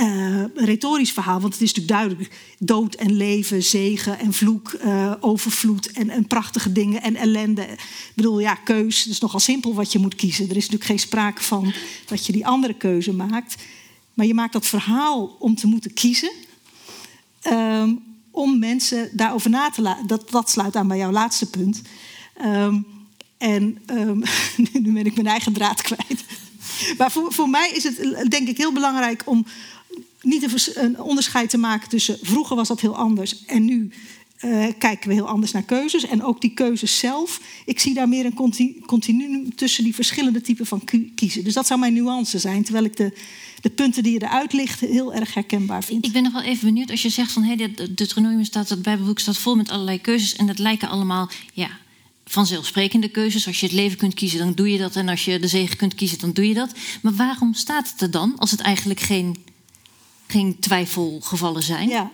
uh, retorisch verhaal, want het is natuurlijk duidelijk: dood en leven, zegen en vloek, uh, overvloed en, en, prachtige dingen en ellende. Ik bedoel, ja, keus, het is nogal simpel wat je moet kiezen. Er is natuurlijk geen sprake van dat je die andere keuze maakt. Maar je maakt dat verhaal om te moeten kiezen. Um, om mensen daarover na te laten. Dat, dat sluit aan bij jouw laatste punt. Um, en [laughs] um, nu ben ik mijn eigen draad kwijt. Maar voor, voor mij is het denk ik heel belangrijk om niet een onderscheid te maken tussen vroeger was dat heel anders en nu uh, kijken we heel anders naar keuzes. En ook die keuzes zelf. Ik zie daar meer een continu, continuum tussen die verschillende typen van kiezen. Dus dat zou mijn nuance zijn. Terwijl ik de, de punten die je eruit ligt heel erg herkenbaar vind. Ik ben nog wel even benieuwd als je zegt van hey, Deuteronomium staat, het Bijbelboek staat vol met allerlei keuzes. En dat lijken allemaal ja, vanzelfsprekende keuzes. Als je het leven kunt kiezen, dan doe je dat. En als je de zegen kunt kiezen, dan doe je dat. Maar waarom staat het er dan als het eigenlijk geen geen twijfelgevallen zijn? Ja.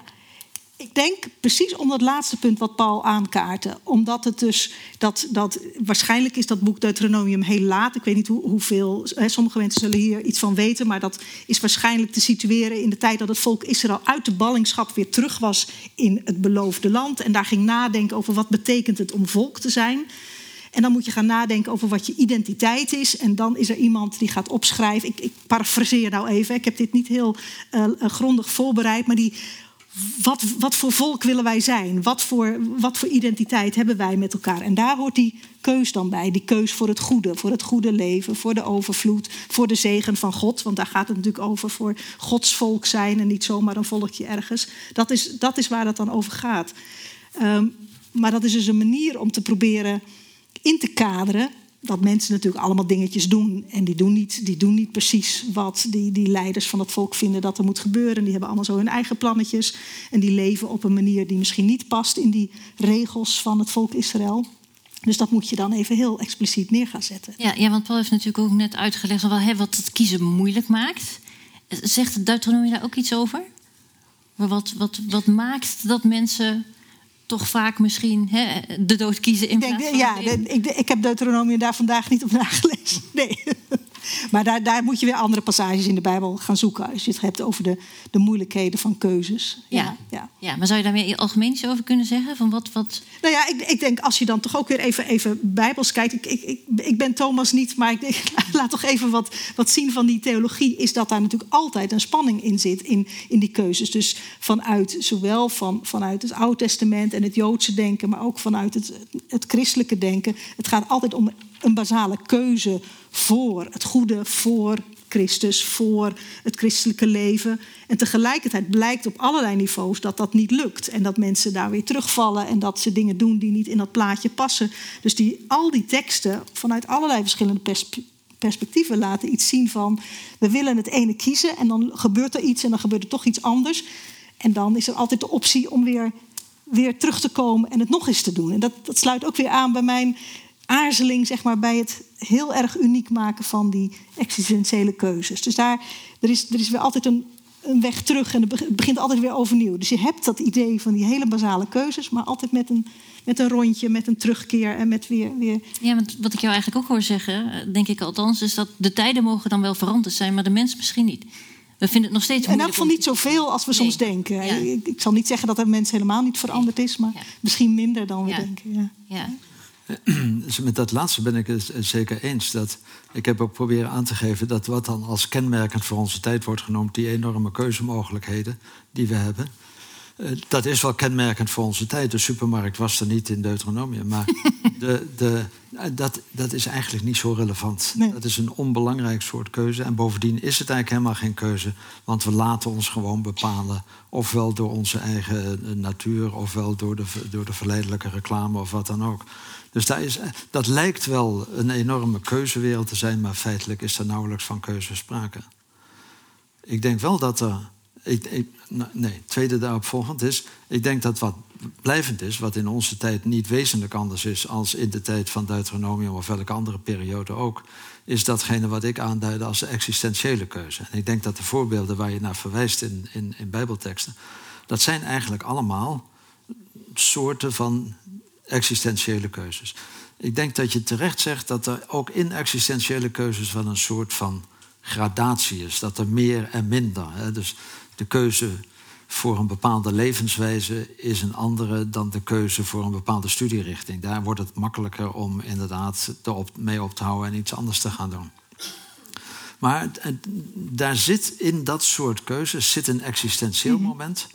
Ik denk precies om dat laatste punt wat Paul aankaartte. Omdat het dus dat, dat waarschijnlijk is dat boek Deuteronomium heel laat. Ik weet niet hoe, hoeveel. Hè, sommige mensen zullen hier iets van weten. Maar dat is waarschijnlijk te situeren in de tijd dat het volk Israël uit de ballingschap weer terug was in het beloofde land. En daar ging nadenken over wat betekent het om volk te zijn. En dan moet je gaan nadenken over wat je identiteit is. En dan is er iemand die gaat opschrijven. Ik, ik parafraseer nou even. Ik heb dit niet heel uh, grondig voorbereid. Maar die. Wat, wat voor volk willen wij zijn? Wat voor, wat voor identiteit hebben wij met elkaar? En daar hoort die keus dan bij. Die keus voor het goede, voor het goede leven, voor de overvloed, voor de zegen van God. Want daar gaat het natuurlijk over voor Gods volk zijn en niet zomaar een volkje ergens. Dat is, dat is waar het dan over gaat. Um, maar dat is dus een manier om te proberen in te kaderen dat mensen natuurlijk allemaal dingetjes doen. En die doen niet, die doen niet precies wat die, die leiders van het volk vinden dat er moet gebeuren. Die hebben allemaal zo hun eigen plannetjes. En die leven op een manier die misschien niet past in die regels van het volk Israël. Dus dat moet je dan even heel expliciet neer gaan zetten. Ja, ja want Paul heeft natuurlijk ook net uitgelegd wel, hè, wat het kiezen moeilijk maakt. Zegt Deuteronomie daar ook iets over? Wat, wat, wat maakt dat mensen toch vaak misschien hè, de dood kiezen in plaats van... Ja, ik, ik heb Deuteronomium daar vandaag niet op nagelezen. Nee. Maar daar, daar moet je weer andere passages in de Bijbel gaan zoeken. Als je het hebt over de, de moeilijkheden van keuzes. Ja. Ja, ja. maar zou je daar meer algemeen iets over kunnen zeggen? Van wat, wat... Nou ja, ik, ik denk als je dan toch ook weer even, even Bijbels kijkt. Ik, ik, ik, ben Thomas niet, maar ik denk, [laughs] laat toch even wat, wat zien van die theologie. Is dat daar natuurlijk altijd een spanning in zit in, in die keuzes. Dus vanuit zowel van, vanuit het Oude Testament en het Joodse denken, maar ook vanuit het, het christelijke denken. Het gaat altijd om een basale keuze voor het goede, voor Christus, voor het christelijke leven. En tegelijkertijd blijkt op allerlei niveaus dat dat niet lukt. En dat mensen daar weer terugvallen en dat ze dingen doen die niet in dat plaatje passen. Dus die, al die teksten vanuit allerlei verschillende perspectieven laten iets zien van... we willen het ene kiezen en dan gebeurt er iets en dan gebeurt er toch iets anders. En dan is er altijd de optie om weer, weer terug te komen en het nog eens te doen. En dat, dat sluit ook weer aan bij mijn aarzeling zeg maar, bij het heel erg uniek maken van die existentiële keuzes. Dus daar er is, er is weer altijd een, een weg terug en het begint altijd weer overnieuw. Dus je hebt dat idee van die hele basale keuzes, maar altijd met een, met een rondje, met een terugkeer en met weer, weer. Ja, want wat ik jou eigenlijk ook hoor zeggen, denk ik althans, is dat de tijden mogen dan wel veranderd zijn, maar de mens misschien niet. We vinden het nog steeds En elk van niet zoveel als we soms denken. Ik, ik, zal niet zeggen dat de mens helemaal niet veranderd is, maar misschien minder dan we denken. Ja. [clears throat] Dus met dat laatste ben ik het zeker eens. Dat, ik heb ook proberen aan te geven dat wat dan als kenmerkend voor onze tijd wordt genoemd, die enorme keuzemogelijkheden die we hebben, eh, dat is wel kenmerkend voor onze tijd. De supermarkt was er niet in Deuteronomium. Maar [laughs] de, de, eh, dat, dat is eigenlijk niet zo relevant. Dat is een onbelangrijk soort keuze. En bovendien is het eigenlijk helemaal geen keuze. Want we laten ons gewoon bepalen. Ofwel door onze eigen eh, natuur, ofwel door de, door de verleidelijke reclame of wat dan ook. Dus is, dat lijkt wel een enorme keuzewereld te zijn, maar feitelijk is er nauwelijks van keuze sprake. Ik denk wel dat er. Ik, nou, nee, tweede daarop volgend is. Ik denk dat wat blijvend is, wat in onze tijd niet wezenlijk anders is als in de tijd van Deuteronomium of welke andere periode ook, is datgene wat ik aanduidde als de existentiële keuze. En ik denk dat de voorbeelden waar je naar verwijst in, in, in Bijbelteksten, dat zijn eigenlijk allemaal soorten van existentiële keuzes. Ik denk dat je terecht zegt dat er ook in existentiële keuzes wel een soort van gradatie is. Dat er meer en minder. Hè? Dus de keuze voor een bepaalde levenswijze is een andere dan de keuze voor een bepaalde studierichting. Daar wordt het makkelijker om inderdaad erop mee op te houden en iets anders te gaan doen. Maar daar zit in dat soort keuzes zit een existentieel mhm. moment.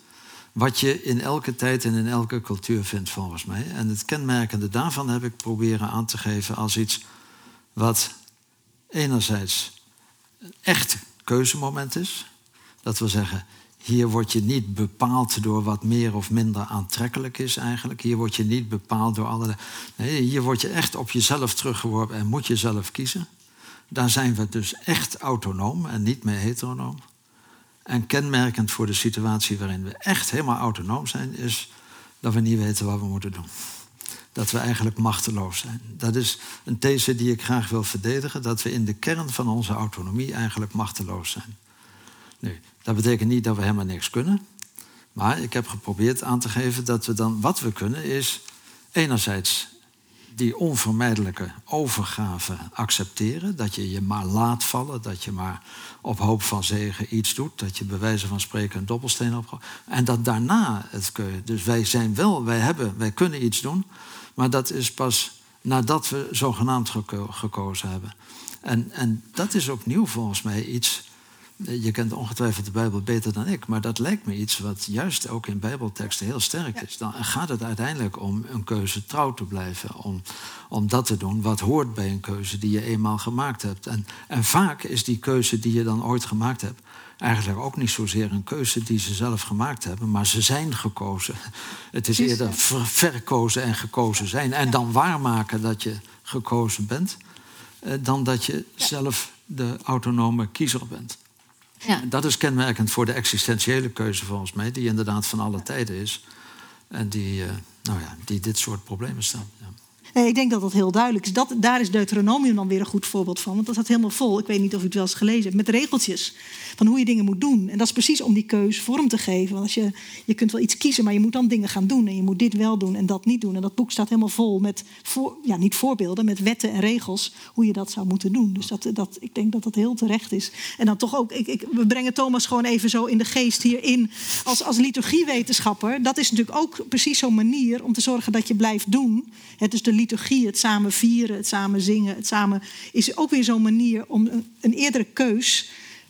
Wat je in elke tijd en in elke cultuur vindt, volgens mij. En het kenmerkende daarvan heb ik proberen aan te geven als iets wat enerzijds een echt keuzemoment is. Dat wil zeggen, hier word je niet bepaald door wat meer of minder aantrekkelijk is eigenlijk. Hier word je niet bepaald door allerlei... Nee, hier word je echt op jezelf teruggeworpen en moet je zelf kiezen. Daar zijn we dus echt autonoom en niet meer heteronoom. En kenmerkend voor de situatie waarin we echt helemaal autonoom zijn... is dat we niet weten wat we moeten doen. Dat we eigenlijk machteloos zijn. Dat is een these die ik graag wil verdedigen... dat we in de kern van onze autonomie eigenlijk machteloos zijn. Nu, dat betekent niet dat we helemaal niks kunnen. Maar ik heb geprobeerd aan te geven dat we dan wat we kunnen is enerzijds die onvermijdelijke overgave accepteren. Dat je je maar laat vallen, dat je maar op hoop van zegen iets doet. Dat je bij wijze van spreken een dobbelsteen opgooit. En dat daarna het kun Dus wij zijn wel, wij hebben, wij kunnen iets doen. Maar dat is pas nadat we zogenaamd gekozen hebben. En, en dat is opnieuw volgens mij iets je kent ongetwijfeld de Bijbel beter dan ik, maar dat lijkt me iets wat juist ook in Bijbelteksten heel sterk is. Dan gaat het uiteindelijk om een keuze trouw te blijven, om, om dat te doen wat hoort bij een keuze die je eenmaal gemaakt hebt. En, en vaak is die keuze die je dan ooit gemaakt hebt, eigenlijk ook niet zozeer een keuze die ze zelf gemaakt hebben, maar ze zijn gekozen. Het is eerder verkozen en gekozen zijn. En dan waarmaken dat je gekozen bent, eh, dan dat je zelf de autonome kiezer bent. Ja. Dat is kenmerkend voor de existentiële keuze volgens mij, die inderdaad van alle tijden is. En die, uh, nou ja, die dit soort problemen staan. Ja. Ik denk dat dat heel duidelijk is. Dat, daar is Deuteronomium dan weer een goed voorbeeld van. Want dat staat helemaal vol. Ik weet niet of u het wel eens gelezen hebt. Met regeltjes van hoe je dingen moet doen. En dat is precies om die keus vorm te geven. Want als je, je kunt wel iets kiezen, maar je moet dan dingen gaan doen. En je moet dit wel doen en dat niet doen. En dat boek staat helemaal vol met, ja, niet voorbeelden, met wetten en regels. Hoe je dat zou moeten doen. Dus dat, dat, ik denk dat dat heel terecht is. En dan toch ook, ik, ik, we brengen Thomas gewoon even zo in de geest hierin. Als, als liturgiewetenschapper. Dat is natuurlijk ook precies zo'n manier om te zorgen dat je blijft doen. Het is de liturgie, het samen vieren, het samen zingen, het samen is ook weer zo'n manier om een, een eerdere keus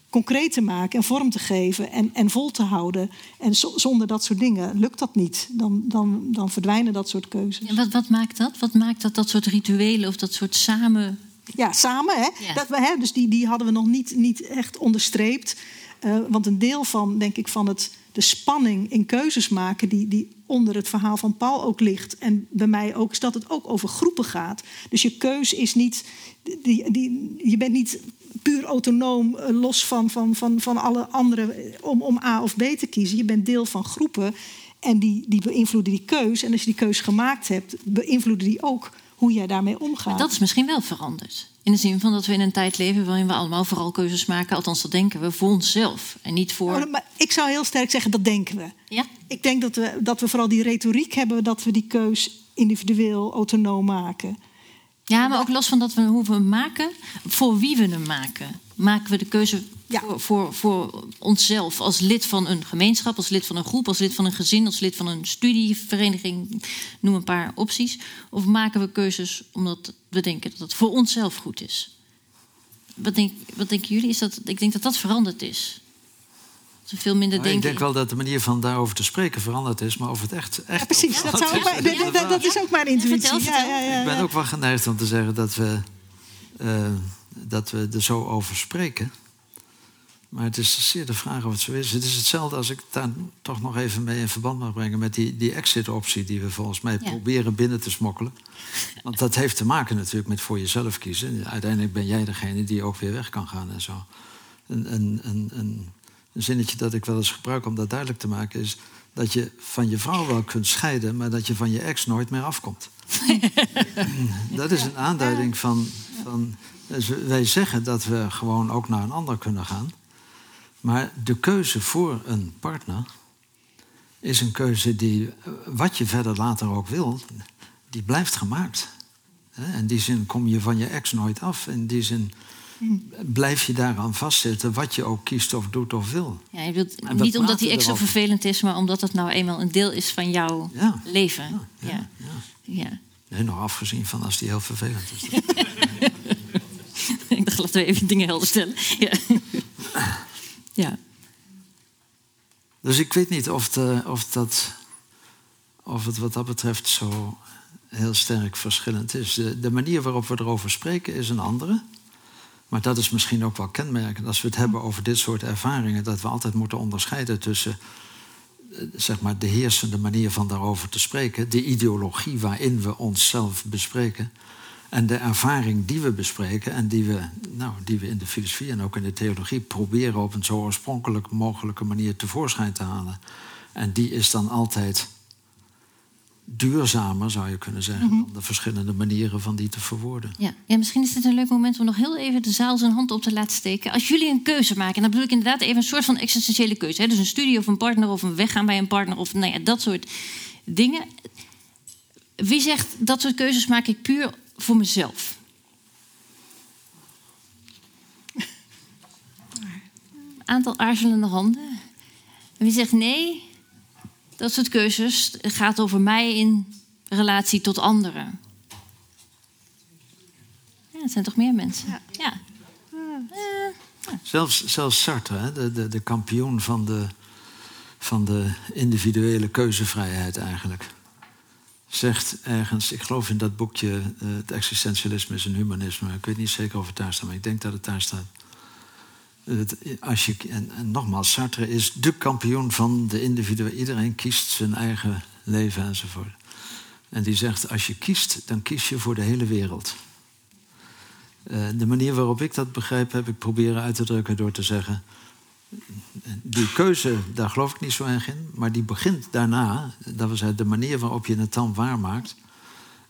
concreet te maken en vorm te geven en, en vol te houden. En zonder dat soort dingen lukt dat niet. Dan, dan, dan verdwijnen dat soort keuzes. En wat, wat maakt dat? Wat maakt dat dat soort rituelen of dat soort samen. Ja, samen. Hè? Dat we, hè, dus die, die hadden we nog niet, niet echt onderstreept. Uh, want een deel van, denk ik, van het, de spanning in keuzes maken, die, die onder het verhaal van Paul ook ligt. En bij mij ook, is dat het ook over groepen gaat. Dus je keus is niet. Die, die, je bent niet puur autonoom, eh, los van, van, van, van alle anderen, om, om A of B te kiezen. Je bent deel van groepen en die, die beïnvloeden die keus. En als je die keus gemaakt hebt, beïnvloeden die ook hoe jij daarmee omgaat. Maar dat is misschien wel veranderd. In de zin van dat we in een tijd leven waarin we allemaal vooral keuzes maken, althans dat denken we, voor onszelf en niet voor. Oh, maar ik zou heel sterk zeggen dat denken we. Ja? Ik denk dat we, dat we vooral die retoriek hebben dat we die keus individueel, autonoom maken. Ja, maar ook los van dat we hoe we maken, voor wie we hem maken. Maken we de keuze voor, voor, voor, onszelf als lid van een gemeenschap, als lid van een groep, als lid van een gezin, als lid van een studievereniging, noem een paar opties. Of maken we keuzes omdat we denken dat het voor onszelf goed is? Wat, denk, wat denken jullie? Is dat, ik denk dat dat veranderd is veel minder denken. Ik denk wel dat de manier van daarover te spreken veranderd is, maar over het echt. echt ja, precies, dat, zou ook dat, is ook mijn intuïtie. Ja, ja, ja, ik ben ook wel geneigd om te zeggen dat we, uh, dat we er zo over spreken. Maar het is zeer de vraag of het zo is. Het is hetzelfde als ik daar toch nog even mee in verband mag brengen met die, die exit-optie die we volgens mij proberen binnen te smokkelen. Want dat heeft te maken natuurlijk met voor jezelf kiezen. Uiteindelijk ben jij degene die ook weer weg kan gaan en zo. Een, een, een, een een zinnetje dat ik wel eens gebruik om dat duidelijk te maken is dat je van je vrouw wel kunt scheiden, maar dat je van je ex nooit meer afkomt. [laughs] dat is een aanduiding van. van dus wij zeggen dat we gewoon ook naar een ander kunnen gaan. Maar de keuze voor een partner is een keuze die, wat je verder later ook wil, die blijft gemaakt. In die zin kom je van je ex nooit af. In die zin blijf je daaraan vastzitten, wat je ook kiest of doet of wil. Ja, je wilt, niet omdat die ex zo vervelend is, maar omdat het nou eenmaal een deel is van jouw leven. Ja, ja, ja. Nee, nog afgezien van als die heel vervelend is. [laughs] Ik dacht, laten we even dingen helder stellen. Ja. [laughs] ja. Dus ik weet niet of, de, of, dat, of het wat dat betreft zo heel sterk verschillend is. De, de manier waarop we erover spreken is een andere. Maar dat is misschien ook wel kenmerkend als we het hebben over dit soort ervaringen, dat we altijd moeten onderscheiden tussen eh, zeg maar, de heersende manier van daarover te spreken, de ideologie waarin we onszelf bespreken, en de ervaring die we bespreken en die we, nou, die we in de filosofie en ook in de theologie proberen op een zo oorspronkelijk mogelijke manier tevoorschijn te halen. En die is dan altijd duurzamer, zou je kunnen zeggen, mm dan de verschillende manieren van die te verwoorden. Ja. ja, misschien is dit een leuk moment om nog heel even de zaal zijn hand op te laten steken. Als jullie een keuze maken, en dan bedoel ik inderdaad even een soort van existentiële keuze. Hè? Dus een studie of een partner of een weggaan bij een partner of nou ja, dat soort dingen. Wie zegt dat soort keuzes maak ik puur voor mezelf? [laughs] Aantal aarzelende handen. wie zegt nee, dat soort keuzes gaat over mij in relatie tot anderen. Ja, het zijn toch meer mensen? Ja. ja. Zelfs, zelfs Sartre, de, de, de kampioen van de, van de individuele keuzevrijheid eigenlijk, zegt ergens, ik geloof in dat boekje, uh, het existentialisme is een humanisme. Ik weet niet zeker of het daar staat, maar ik denk dat het daar staat als je, en, nogmaals, Sartre is de kampioen van de individu. Iedereen kiest zijn eigen leven enzovoort. En die zegt, als je kiest, dan kies je voor de hele wereld. Uh, de manier waarop ik dat begrijp, heb ik proberen uit te drukken door te zeggen... Die keuze, daar geloof ik niet zo erg in. Maar die begint daarna, dat was de manier waarop je het dan waarmaakt...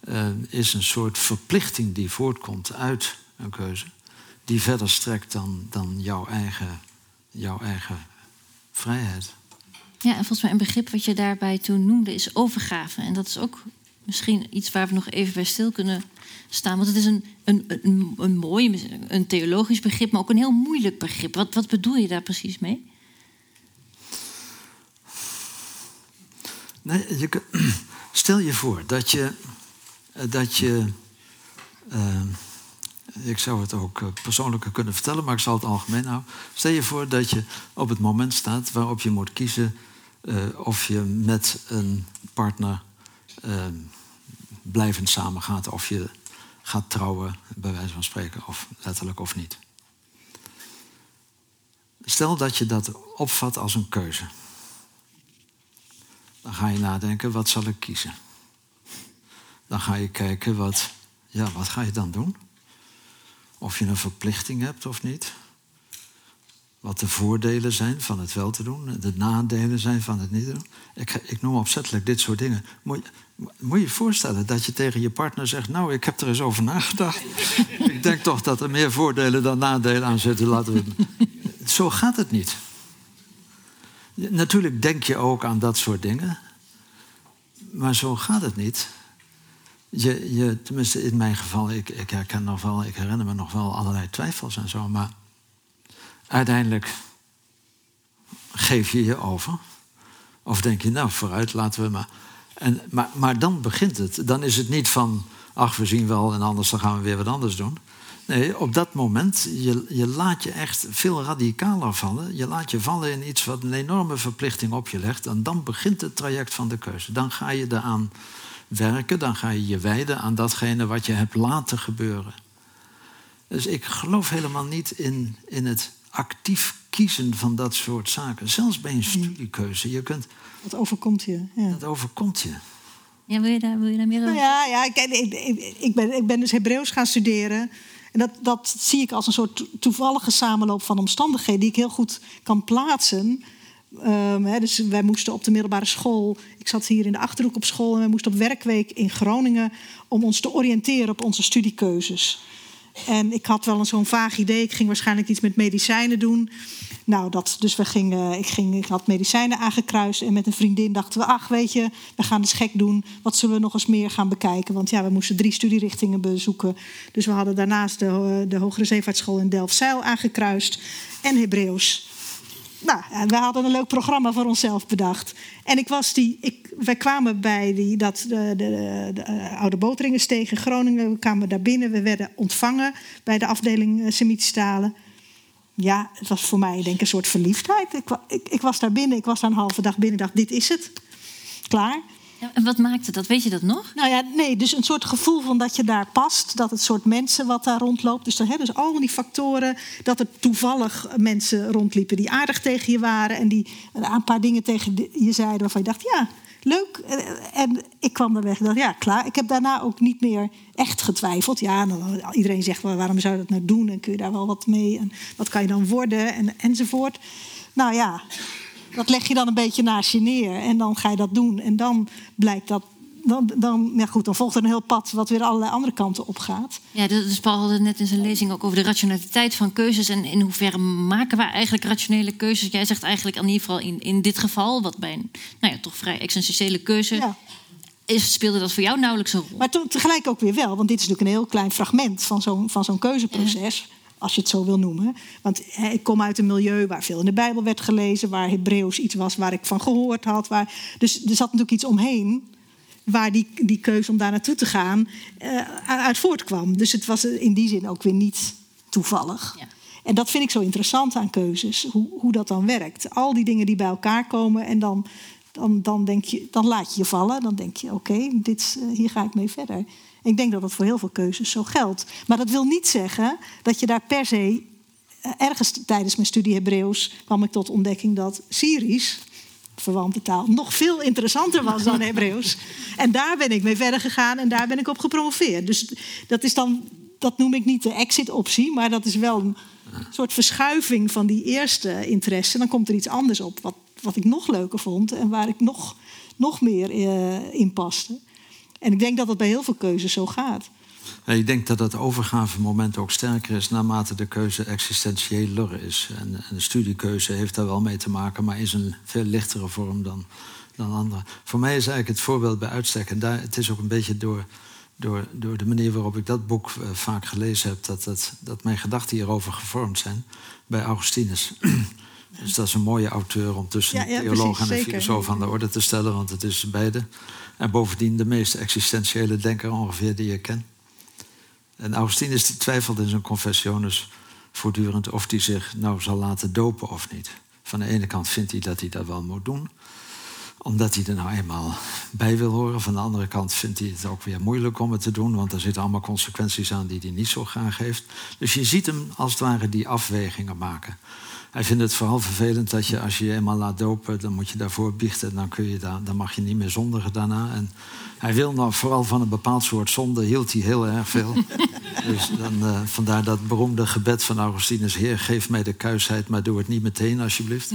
Uh, is een soort verplichting die voortkomt uit een keuze die verder strekt dan, dan jouw, eigen, jouw eigen vrijheid. Ja, en volgens mij een begrip wat je daarbij toen noemde is overgave. En dat is ook misschien iets waar we nog even bij stil kunnen staan. Want het is een, een, een, een mooi, een theologisch begrip, maar ook een heel moeilijk begrip. Wat, wat bedoel je daar precies mee? Nee, je, [clears throat] stel je voor dat je, dat je uh, ik zou het ook eh, persoonlijker kunnen vertellen, maar ik zal het algemeen houden. Stel je voor dat je op het moment staat waarop je moet kiezen uh, of je met een partner uh, blijvend samengaat, of je gaat trouwen, bij wijze van spreken, of letterlijk of niet. Stel dat je dat opvat als een keuze. Dan ga je nadenken, wat zal ik kiezen? Dan ga je kijken, wat, ja, wat ga je dan doen? Of je een verplichting hebt of niet. Wat de voordelen zijn van het wel te doen. De nadelen zijn van het niet doen. Ik, ik noem opzettelijk dit soort dingen. Moet, moet je je voorstellen dat je tegen je partner zegt... nou, ik heb er eens over nagedacht. [laughs] ik denk toch dat er meer voordelen dan nadelen aan zitten. Laten we... Zo gaat het niet. Natuurlijk denk je ook aan dat soort dingen. Maar zo gaat het niet je, je, tenminste in mijn geval, ik, ik herken nog wel, ik herinner me nog wel allerlei twijfels en zo, maar uiteindelijk geef je je over. Of denk je, nou vooruit, laten we maar. En, maar, maar dan begint het. Dan is het niet van, ach we zien wel en anders dan gaan we weer wat anders doen. Nee, op dat moment, je, je laat je echt veel radicaler vallen. Je laat je vallen in iets wat een enorme verplichting op je legt. En dan begint het traject van de keuze. Dan ga je eraan werken, dan ga je je wijden aan datgene wat je hebt laten gebeuren. Dus ik geloof helemaal niet in, in het actief kiezen van dat soort zaken. Zelfs bij een studiekeuze. Je kunt, dat overkomt je. Ja. Dat overkomt je. Ja, wil je daar, wil je daar meer over? Nou ja, ja ik, ik, ik, ben, ik ben dus Hebreeuws gaan studeren. En dat, dat zie ik als een soort toevallige samenloop van omstandigheden die ik heel goed kan plaatsen. Hè, dus wij moesten op de middelbare school. Ik zat hier in de achterhoek op school en wij moesten op werkweek in Groningen om ons te oriënteren op onze studiekeuzes. En ik had wel een zo'n vaag idee. Ik ging waarschijnlijk iets met medicijnen doen. Nou, dat, dus we gingen, ik, ging, ik had medicijnen aangekruist. En met een vriendin dachten we, ach weet je, we gaan eens gek doen. Wat zullen we nog eens meer gaan bekijken? Want ja, we moesten drie studierichtingen bezoeken. Dus we hadden daarnaast de, de Hogere Zeevaartschool in Delfzijl aangekruist. En Hebreeuws. Nou, we hadden een leuk programma voor onszelf bedacht. En ik was die, ik, wij kwamen bij die, dat, de, de, de, eh, Oude Boteringensteeg in Groningen. We kwamen daar binnen. We werden ontvangen bij de afdeling uh, Semitische talen. Ja, het was voor mij denk ik een soort verliefdheid. Ik, ik, ik was daar binnen, ik was daar een halve dag binnen. Dacht, dit is het. Klaar. En wat maakte dat? Weet je dat nog? Nou ja, nee, dus een soort gevoel van dat je daar past. Dat het soort mensen wat daar rondloopt. Dus, hè, dus al die factoren. Dat er toevallig mensen rondliepen die aardig tegen je waren. En die een paar dingen tegen je zeiden waarvan je dacht, ja, leuk. En ik kwam daar weg en dacht, ja, klaar. Ik heb daarna ook niet meer echt getwijfeld. Ja, dan, iedereen zegt, waarom zou je dat nou doen? En kun je daar wel wat mee? En wat kan je dan worden? En, enzovoort. Nou ja, dat leg je dan een beetje naast je neer. En dan ga je dat doen. En dan blijkt dat. Dan, dan, ja goed, dan volgt er een heel pad wat weer allerlei andere kanten op gaat. Ja, dus Paul had het net in zijn lezing ook over de rationaliteit van keuzes. En in hoeverre maken we eigenlijk rationele keuzes? Jij zegt eigenlijk in ieder geval in, in dit geval, wat bij een nou ja, toch vrij existentiële keuze. Ja. Is, speelde dat voor jou nauwelijks een rol? Maar tegelijk ook weer wel, want dit is natuurlijk een heel klein fragment van zo'n van zo'n keuzeproces als je het zo wil noemen. Want ik kom uit een milieu waar veel in de Bijbel werd gelezen, waar Hebreeuws iets was waar ik van gehoord had. Waar, dus er zat natuurlijk iets omheen waar die, die keuze om daar naartoe te gaan uh, uit voortkwam. Dus het was in die zin ook weer niet toevallig. Ja. En dat vind ik zo interessant aan keuzes, hoe, hoe dat dan werkt. Al die dingen die bij elkaar komen en dan, dan, dan, denk je, dan laat je je vallen. Dan denk je, oké, dit uh, hier ga ik mee verder. Ik denk dat dat voor heel veel keuzes zo geldt. Maar dat wil niet zeggen dat je daar per se. Eh, ergens tijdens mijn studie Hebreeuws kwam ik tot ontdekking dat Syrisch, verwante taal, nog veel interessanter was dan [laughs] Hebreeuws. En daar ben ik mee verder gegaan en daar ben ik op gepromoveerd. Dus dat is dan, dat noem ik niet de exit-optie, maar dat is wel een soort verschuiving van die eerste interesse. Dan komt er iets anders op wat, wat ik nog leuker vond en waar ik nog, nog meer uh, in paste. En ik denk dat dat bij heel veel keuzes zo gaat. Ik denk dat dat overgavemoment ook sterker is naarmate de keuze existentiëler is. En, de studiekeuze heeft daar wel mee te maken, maar is een veel lichtere vorm dan, dan andere. Voor mij is eigenlijk het voorbeeld bij uitstek. En daar, het is ook een beetje door, door, door de manier waarop ik dat boek uh, vaak gelezen heb, dat, dat, dat mijn gedachten hierover gevormd zijn bij Augustinus. [clears throat] dus dat is een mooie auteur om tussen ja, ja, theoloog en een filosoof aan de orde te stellen, want het is beide. En bovendien de meest existentiële denker ongeveer die je kent. En Augustinus die twijfelde in zijn confessiones voortdurend of hij zich nou zal laten dopen of niet. Van de ene kant vindt hij dat hij dat wel moet doen, omdat hij er nou eenmaal bij wil horen. Van de andere kant vindt hij het ook weer moeilijk om het te doen, want er zitten allemaal consequenties aan die hij niet zo graag heeft. Dus je ziet hem als het ware die afwegingen maken. Hij vindt het vooral vervelend dat je als je je eenmaal laat dopen, dan moet je daarvoor biechten. Dan, kun je daar, dan mag je niet meer zondigen daarna. En hij wil nou vooral van een bepaald soort zonde, hield hij heel erg veel. [laughs] dus dan, uh, vandaar dat beroemde gebed van Augustinus: Heer, geef mij de kuisheid, maar doe het niet meteen alsjeblieft.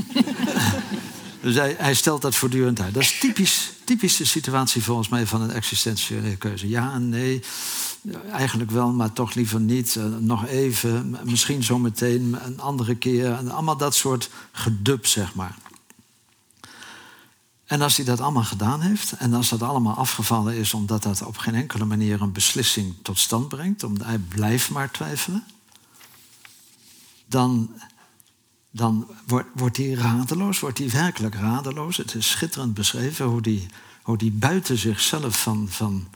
[laughs] dus hij, hij, stelt dat voortdurend uit. Dat is typisch, typisch de situatie volgens mij van een existentiële keuze. Ja en nee. Eigenlijk wel, maar toch liever niet. Uh, nog even, misschien zometeen, een andere keer. En allemaal dat soort gedub, zeg maar. En als hij dat allemaal gedaan heeft, en als dat allemaal afgevallen is omdat dat op geen enkele manier een beslissing tot stand brengt, omdat hij blijft maar twijfelen, dan, dan wordt, wordt hij radeloos, wordt hij werkelijk radeloos. Het is schitterend beschreven hoe hij hoe die buiten zichzelf van, van,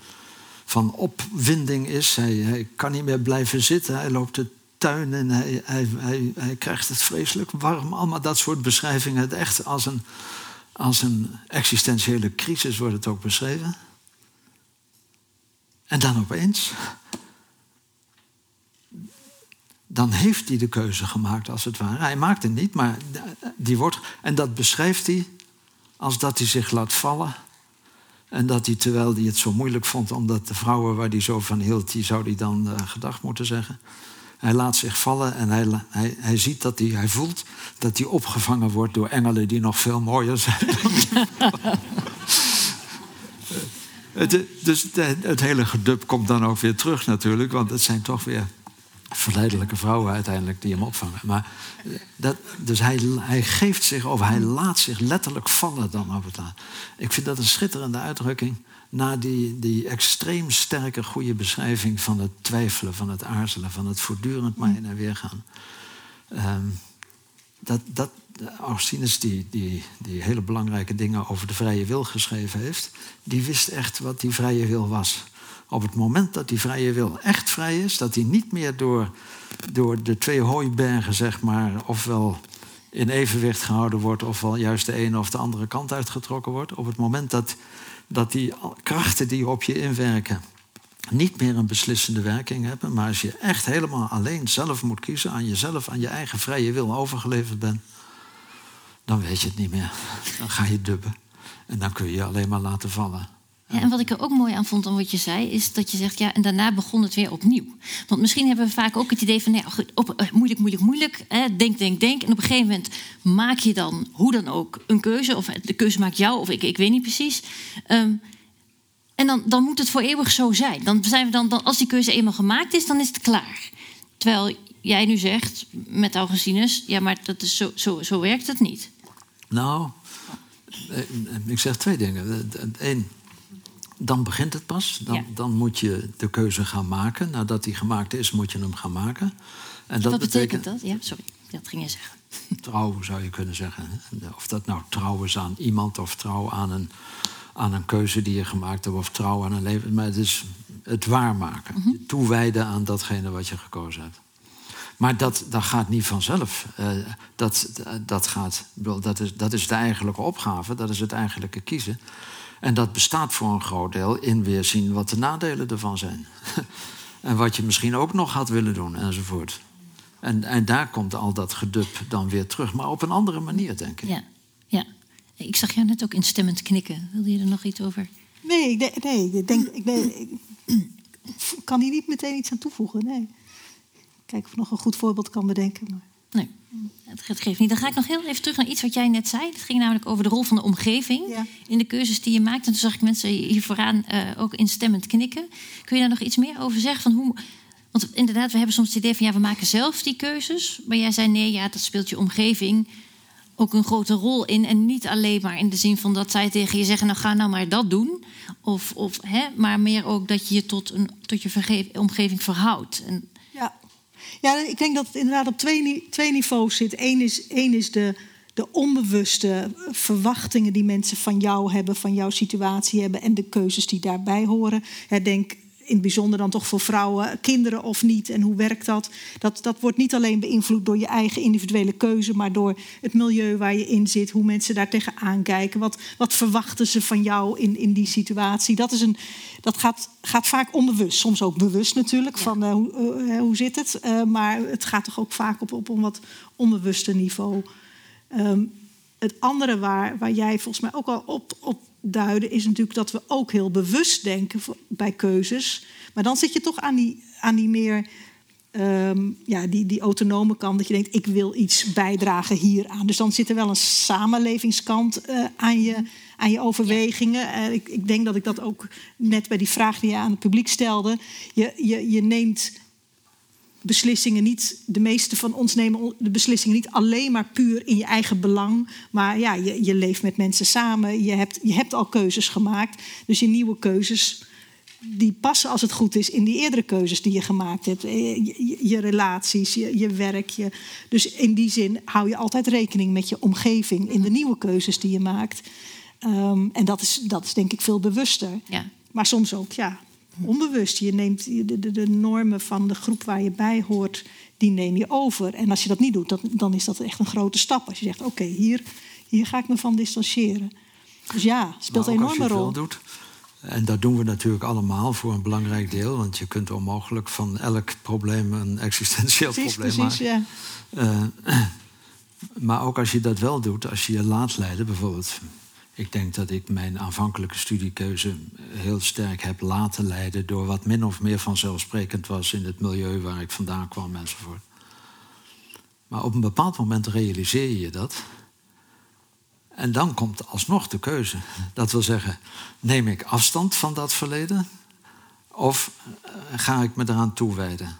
van opwinding is. Hij, hij kan niet meer blijven zitten. Hij loopt de tuin en hij, hij, hij, krijgt het vreselijk warm. Allemaal dat soort beschrijvingen. Het echt als een, als een existentiële crisis wordt het ook beschreven. En dan opeens. Dan heeft hij de keuze gemaakt, als het ware. Hij maakt het niet, maar die wordt. En dat beschrijft hij als dat hij zich laat vallen En dat hij, terwijl hij het zo moeilijk vond, omdat de vrouwen waar hij zo van hield, die zou hij dan uh, gedag moeten zeggen. Hij laat zich vallen en hij, hij, hij ziet dat hij, hij voelt dat hij opgevangen wordt door engelen die nog veel mooier zijn. [laughs] het, dus het hele gedub komt dan ook weer terug natuurlijk, want het zijn toch weer verleidelijke vrouwen uiteindelijk die hem opvangen. Maar dat, dus hij, hij geeft zich over, hij laat zich letterlijk vallen dan op het laat. Ik vind dat een schitterende uitdrukking na die, die extreem sterke, goede beschrijving van het twijfelen, van het aarzelen, van het voortdurend maar heen en weer gaan. Um, dat, dat, Augustinus, die, die, die hele belangrijke dingen over de vrije wil geschreven heeft, die wist echt wat die vrije wil was. Op het moment dat die vrije wil echt vrij is, dat hij niet meer door, door de twee hooibergen, zeg maar, ofwel in evenwicht gehouden wordt, ofwel juist de ene of de andere kant uitgetrokken wordt. Op het moment dat, dat die krachten die op je inwerken niet meer een beslissende werking hebben, maar als je echt helemaal alleen zelf moet kiezen, aan jezelf, aan je eigen vrije wil overgeleverd bent, dan weet je het niet meer. Dan ga je dubben. En dan kun je je alleen maar laten vallen. En wat ik er ook mooi aan vond aan wat je zei, is dat je zegt, ja, en daarna begon het weer opnieuw. Want misschien hebben we vaak ook het idee van, nee, op, eh, moeilijk, moeilijk, moeilijk, hè, denk, denk, denk. En op een gegeven moment maak je dan, hoe dan ook, een keuze. Of de keuze maakt jou, of ik, ik weet niet precies. Ehm, en dan, dan moet het voor eeuwig zo zijn. Dan zijn we dan, dan, als die keuze eenmaal gemaakt is, dan is het klaar. Terwijl jij nu zegt, met Augustinus, ja, maar dat is zo, zo, zo werkt het niet. Nou, eh, ik zeg twee dingen. Eén, dan begint het pas. Dan, dan, moet je de keuze gaan maken. Nadat die gemaakt is, moet je hem gaan maken. En dat Wat betekent, dat? Ja, sorry, dat ging je zeggen. [laughs] Trouw zou je kunnen zeggen. Of dat nou trouw is aan iemand of trouw aan een, aan een keuze die je gemaakt hebt, of trouw aan een leven. Maar het is het waarmaken. Mm Toewijden aan datgene wat je gekozen hebt. Maar dat, dat gaat niet vanzelf. Uh, dat, dat, gaat, dat, is, dat is de eigenlijke opgave, dat is het eigenlijke kiezen. En dat bestaat voor een groot deel in weer zien wat de nadelen ervan zijn. [laughs] en wat je misschien ook nog had willen doen, enzovoort. En, en daar komt al dat gedub dan weer terug, maar op een andere manier, denk ik. Ja, ja. Ik zag jou net ook instemmend knikken. Wilde je er nog iets over? Nee, ik denk, nee, ik, denk, ik, ik [clears throat] kan hier niet meteen iets aan toevoegen. Nee. Kijk of ik nog een goed voorbeeld kan bedenken. Maar... Nee, het geeft niet. Dan ga ik nog heel even terug naar iets wat jij net zei. Het ging namelijk over de rol van de omgeving in de keuzes die je maakt. En toen zag ik mensen hier vooraan uh, ook instemmend knikken. Kun je daar nog iets meer over zeggen? Van hoe, want inderdaad, we hebben soms het idee van ja, we maken zelf die keuzes. Maar jij zei nee, ja, dat speelt je omgeving ook een grote rol in. En niet alleen maar in de zin van dat zij tegen je zeggen: nou ga nou maar dat doen. Of, of, hè, maar meer ook dat je je tot, een, tot je omgeving verhoudt. En ja, ik denk dat het inderdaad op twee, twee niveaus zit. Eén is, één is de, de onbewuste verwachtingen die mensen van jou hebben, van jouw situatie hebben en de keuzes die daarbij horen. denk in het bijzonder dan toch voor vrouwen, kinderen of niet en hoe werkt dat? Dat, dat wordt niet alleen beïnvloed door je eigen individuele keuze, maar door het milieu waar je in zit, hoe mensen daar tegenaan kijken, wat, wat verwachten ze van jou in, in die situatie. Dat, is een, dat gaat, gaat vaak onbewust, soms ook bewust natuurlijk, van uh, hoe, uh, hoe zit het, uh, maar het gaat toch ook vaak op, op een wat onbewuste niveau. Um, het andere waar, waar jij volgens mij ook al op, op duiden, is natuurlijk dat we ook heel bewust denken bij keuzes. Maar dan zit je toch aan die, aan die meer um, ja, die, die autonome kant. Dat je denkt, ik wil iets bijdragen hieraan. Dus dan zit er wel een samenlevingskant uh, aan, je, aan je overwegingen. Uh, ik, ik denk dat ik dat ook net bij die vraag die je aan het publiek stelde. Je, je, je neemt beslissingen niet, de meeste van ons nemen de beslissingen niet alleen maar puur in je eigen belang. Maar ja, je, je leeft met mensen samen, je hebt, je hebt al keuzes gemaakt. Dus je nieuwe keuzes, die passen als het goed is in die eerdere keuzes die je gemaakt hebt. Eh, je, je, relaties, je, je werk. Je, dus in die zin hou je altijd rekening met je omgeving in de nieuwe keuzes die je maakt. Um, en dat is, dat is denk ik veel bewuster. Ja. Maar soms ook, ja, onbewust. Je neemt de, de, de, normen van de groep waar je bij hoort, die neem je over. En als je dat niet doet, dan, dan is dat echt een grote stap. Als je zegt, oké, hier, hier ga ik me van distancieren. Dus ja, het speelt een enorme rol. Doet, en dat doen we natuurlijk allemaal voor een belangrijk deel. Want je kunt onmogelijk van elk probleem een existentieel probleem precies, maken. Ja. Uh, [clears throat] maar ook als je dat wel doet, als je je laat leiden, bijvoorbeeld Ik denk dat ik mijn aanvankelijke studiekeuze heel sterk heb laten leiden door wat min of meer vanzelfsprekend was in het milieu waar ik vandaan kwam enzovoort. Maar op een bepaald moment realiseer je dat. En dan komt alsnog de keuze. Dat wil zeggen, neem ik afstand van dat verleden of eh, ga ik me eraan toewijden?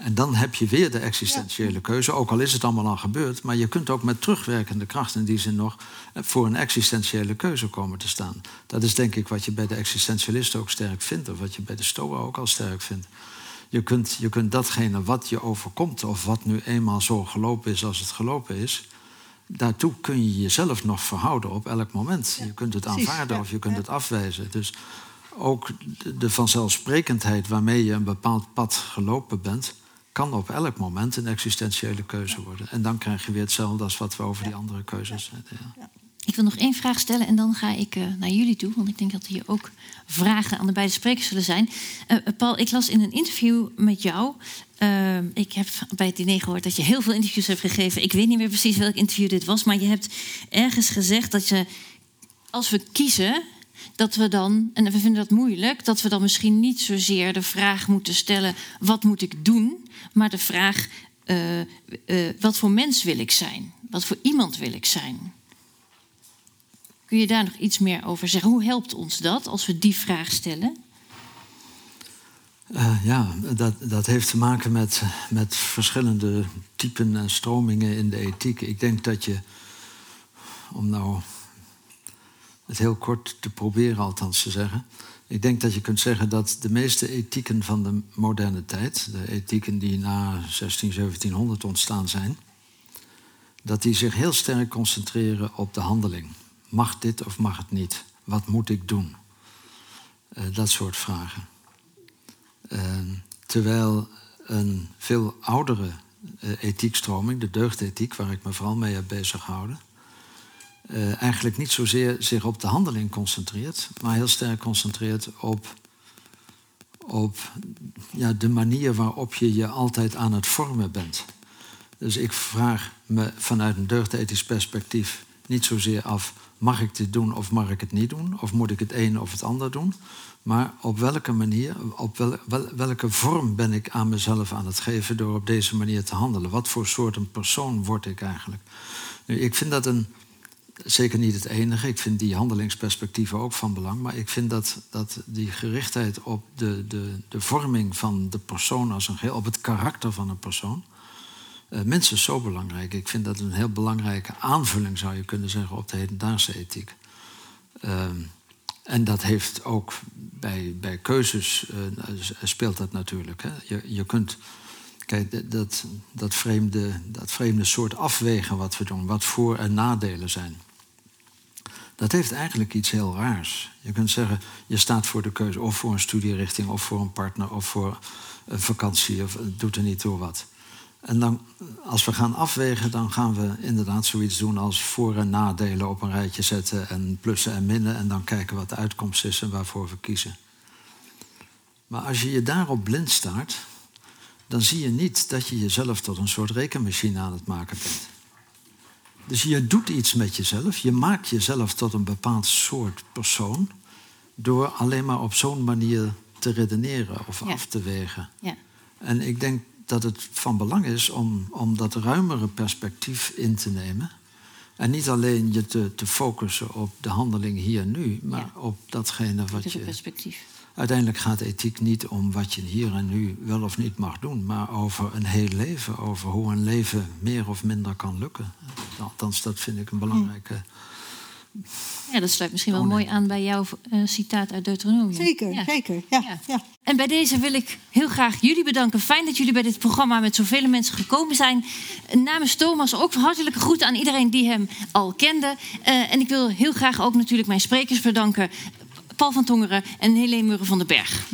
En dan heb je weer de existentiële keuze, ook al is het allemaal al gebeurd. Maar je kunt ook met terugwerkende kracht in die zin nog eh, voor een existentiële keuze komen te staan. Dat is denk ik wat je bij de existentialisten ook sterk vindt, of wat je bij de Stoa ook al sterk vindt. Je kunt, je kunt datgene wat je overkomt, of wat nu eenmaal zo gelopen is als het gelopen is, daartoe kun je jezelf nog verhouden op elk moment. je kunt het aanvaarden of je kunt het afwijzen. Dus ook de vanzelfsprekendheid waarmee je een bepaald pad gelopen bent, kan op elk moment een existentiële keuze worden. En dan krijg je weer hetzelfde als wat we over die andere keuzes zetten. Ja. Ik wil nog één vraag stellen en dan ga ik uh, naar jullie toe, want ik denk dat hier ook vragen aan de beide sprekers zullen zijn. Uh, Paul, ik las in een interview met jou. Uh, ik heb bij het diner gehoord dat je heel veel interviews hebt gegeven. Ik weet niet meer precies welk interview dit was, maar je hebt ergens gezegd dat je, als we kiezen, dat we dan, en we vinden dat moeilijk, dat we dan misschien niet zozeer de vraag moeten stellen: wat moet ik doen? Maar de vraag: uh, uh, wat voor mens wil ik zijn? Wat voor iemand wil ik zijn? Kun je daar nog iets meer over zeggen? Hoe helpt ons dat als we die vraag stellen? Uh, ja, dat, dat heeft te maken met, met verschillende typen en stromingen in de ethiek. Ik denk dat je, om nou het heel kort te proberen althans te zeggen. Ik denk dat je kunt zeggen dat de meeste ethieken van de moderne tijd, de ethieken die na 16, 1700 ontstaan zijn, dat die zich heel sterk concentreren op de handeling. Mag dit of mag het niet? Wat moet ik doen? Uh, dat soort vragen. Uh, terwijl een veel oudere uh, ethiekstroming, de deugdethiek, waar ik me vooral mee heb bezig gehouden, uh, eigenlijk niet zozeer zich op de handeling concentreert, maar heel sterk concentreert op, op ja, de manier waarop je je altijd aan het vormen bent. Dus ik vraag me vanuit een deugdethisch perspectief niet zozeer af: mag ik dit doen of mag ik het niet doen? Of moet ik het een of het ander doen? Maar op welke manier, op wel, wel, welke vorm ben ik aan mezelf aan het geven door op deze manier te handelen? Wat voor soort een persoon word ik eigenlijk? Nu, ik vind dat een zeker niet het enige. Ik vind die handelingsperspectieven ook van belang. Maar ik vind dat, dat die gerichtheid op de, de, de vorming van de persoon als een geheel, op het karakter van een persoon, uh, minstens zo belangrijk. Ik vind dat een heel belangrijke aanvulling, zou je kunnen zeggen, op de hedendaagse ethiek. Uh, en dat heeft ook bij, bij keuzes, uh, speelt dat natuurlijk. Hè. Je, je kunt Kijk, dat, dat, vreemde, dat vreemde soort afwegen wat we doen, wat voor- en nadelen zijn. Dat heeft eigenlijk iets heel raars. Je kunt zeggen, je staat voor de keuze of voor een studierichting, of voor een partner, of voor een vakantie, of doet er niet toe wat. En dan, als we gaan afwegen, dan gaan we inderdaad zoiets doen als voor- en nadelen op een rijtje zetten en plussen en minnen en dan kijken wat de uitkomst is en waarvoor we kiezen. Maar als je je daarop blind staart, dan zie je niet dat je jezelf tot een soort rekenmachine aan het maken bent. Dus je doet iets met jezelf, je maakt jezelf tot een bepaald soort persoon door alleen maar op zo'n manier te redeneren of af te wegen. Ja. En ik denk dat het van belang is om, om dat ruimere perspectief in te nemen. En niet alleen je te, te focussen op de handeling hier en nu, maar op datgene wat je. perspectief. Uiteindelijk gaat ethiek niet om wat je hier en nu wel of niet mag doen, maar over een heel leven, over hoe een leven meer of minder kan lukken. Althans, dat vind ik een belangrijke. Ja, dat sluit misschien wel mooi aan bij jouw uh, citaat uit Deuteronomium. Zeker, ja. zeker. Ja, ja. ja, En bij deze wil ik heel graag jullie bedanken. Fijn dat jullie bij dit programma met zoveel mensen gekomen zijn. Namens Thomas ook hartelijke groeten aan iedereen die hem al kende. Uh, en ik wil heel graag ook natuurlijk mijn sprekers bedanken. Paul van Tongeren en Helene Murren van den Berg.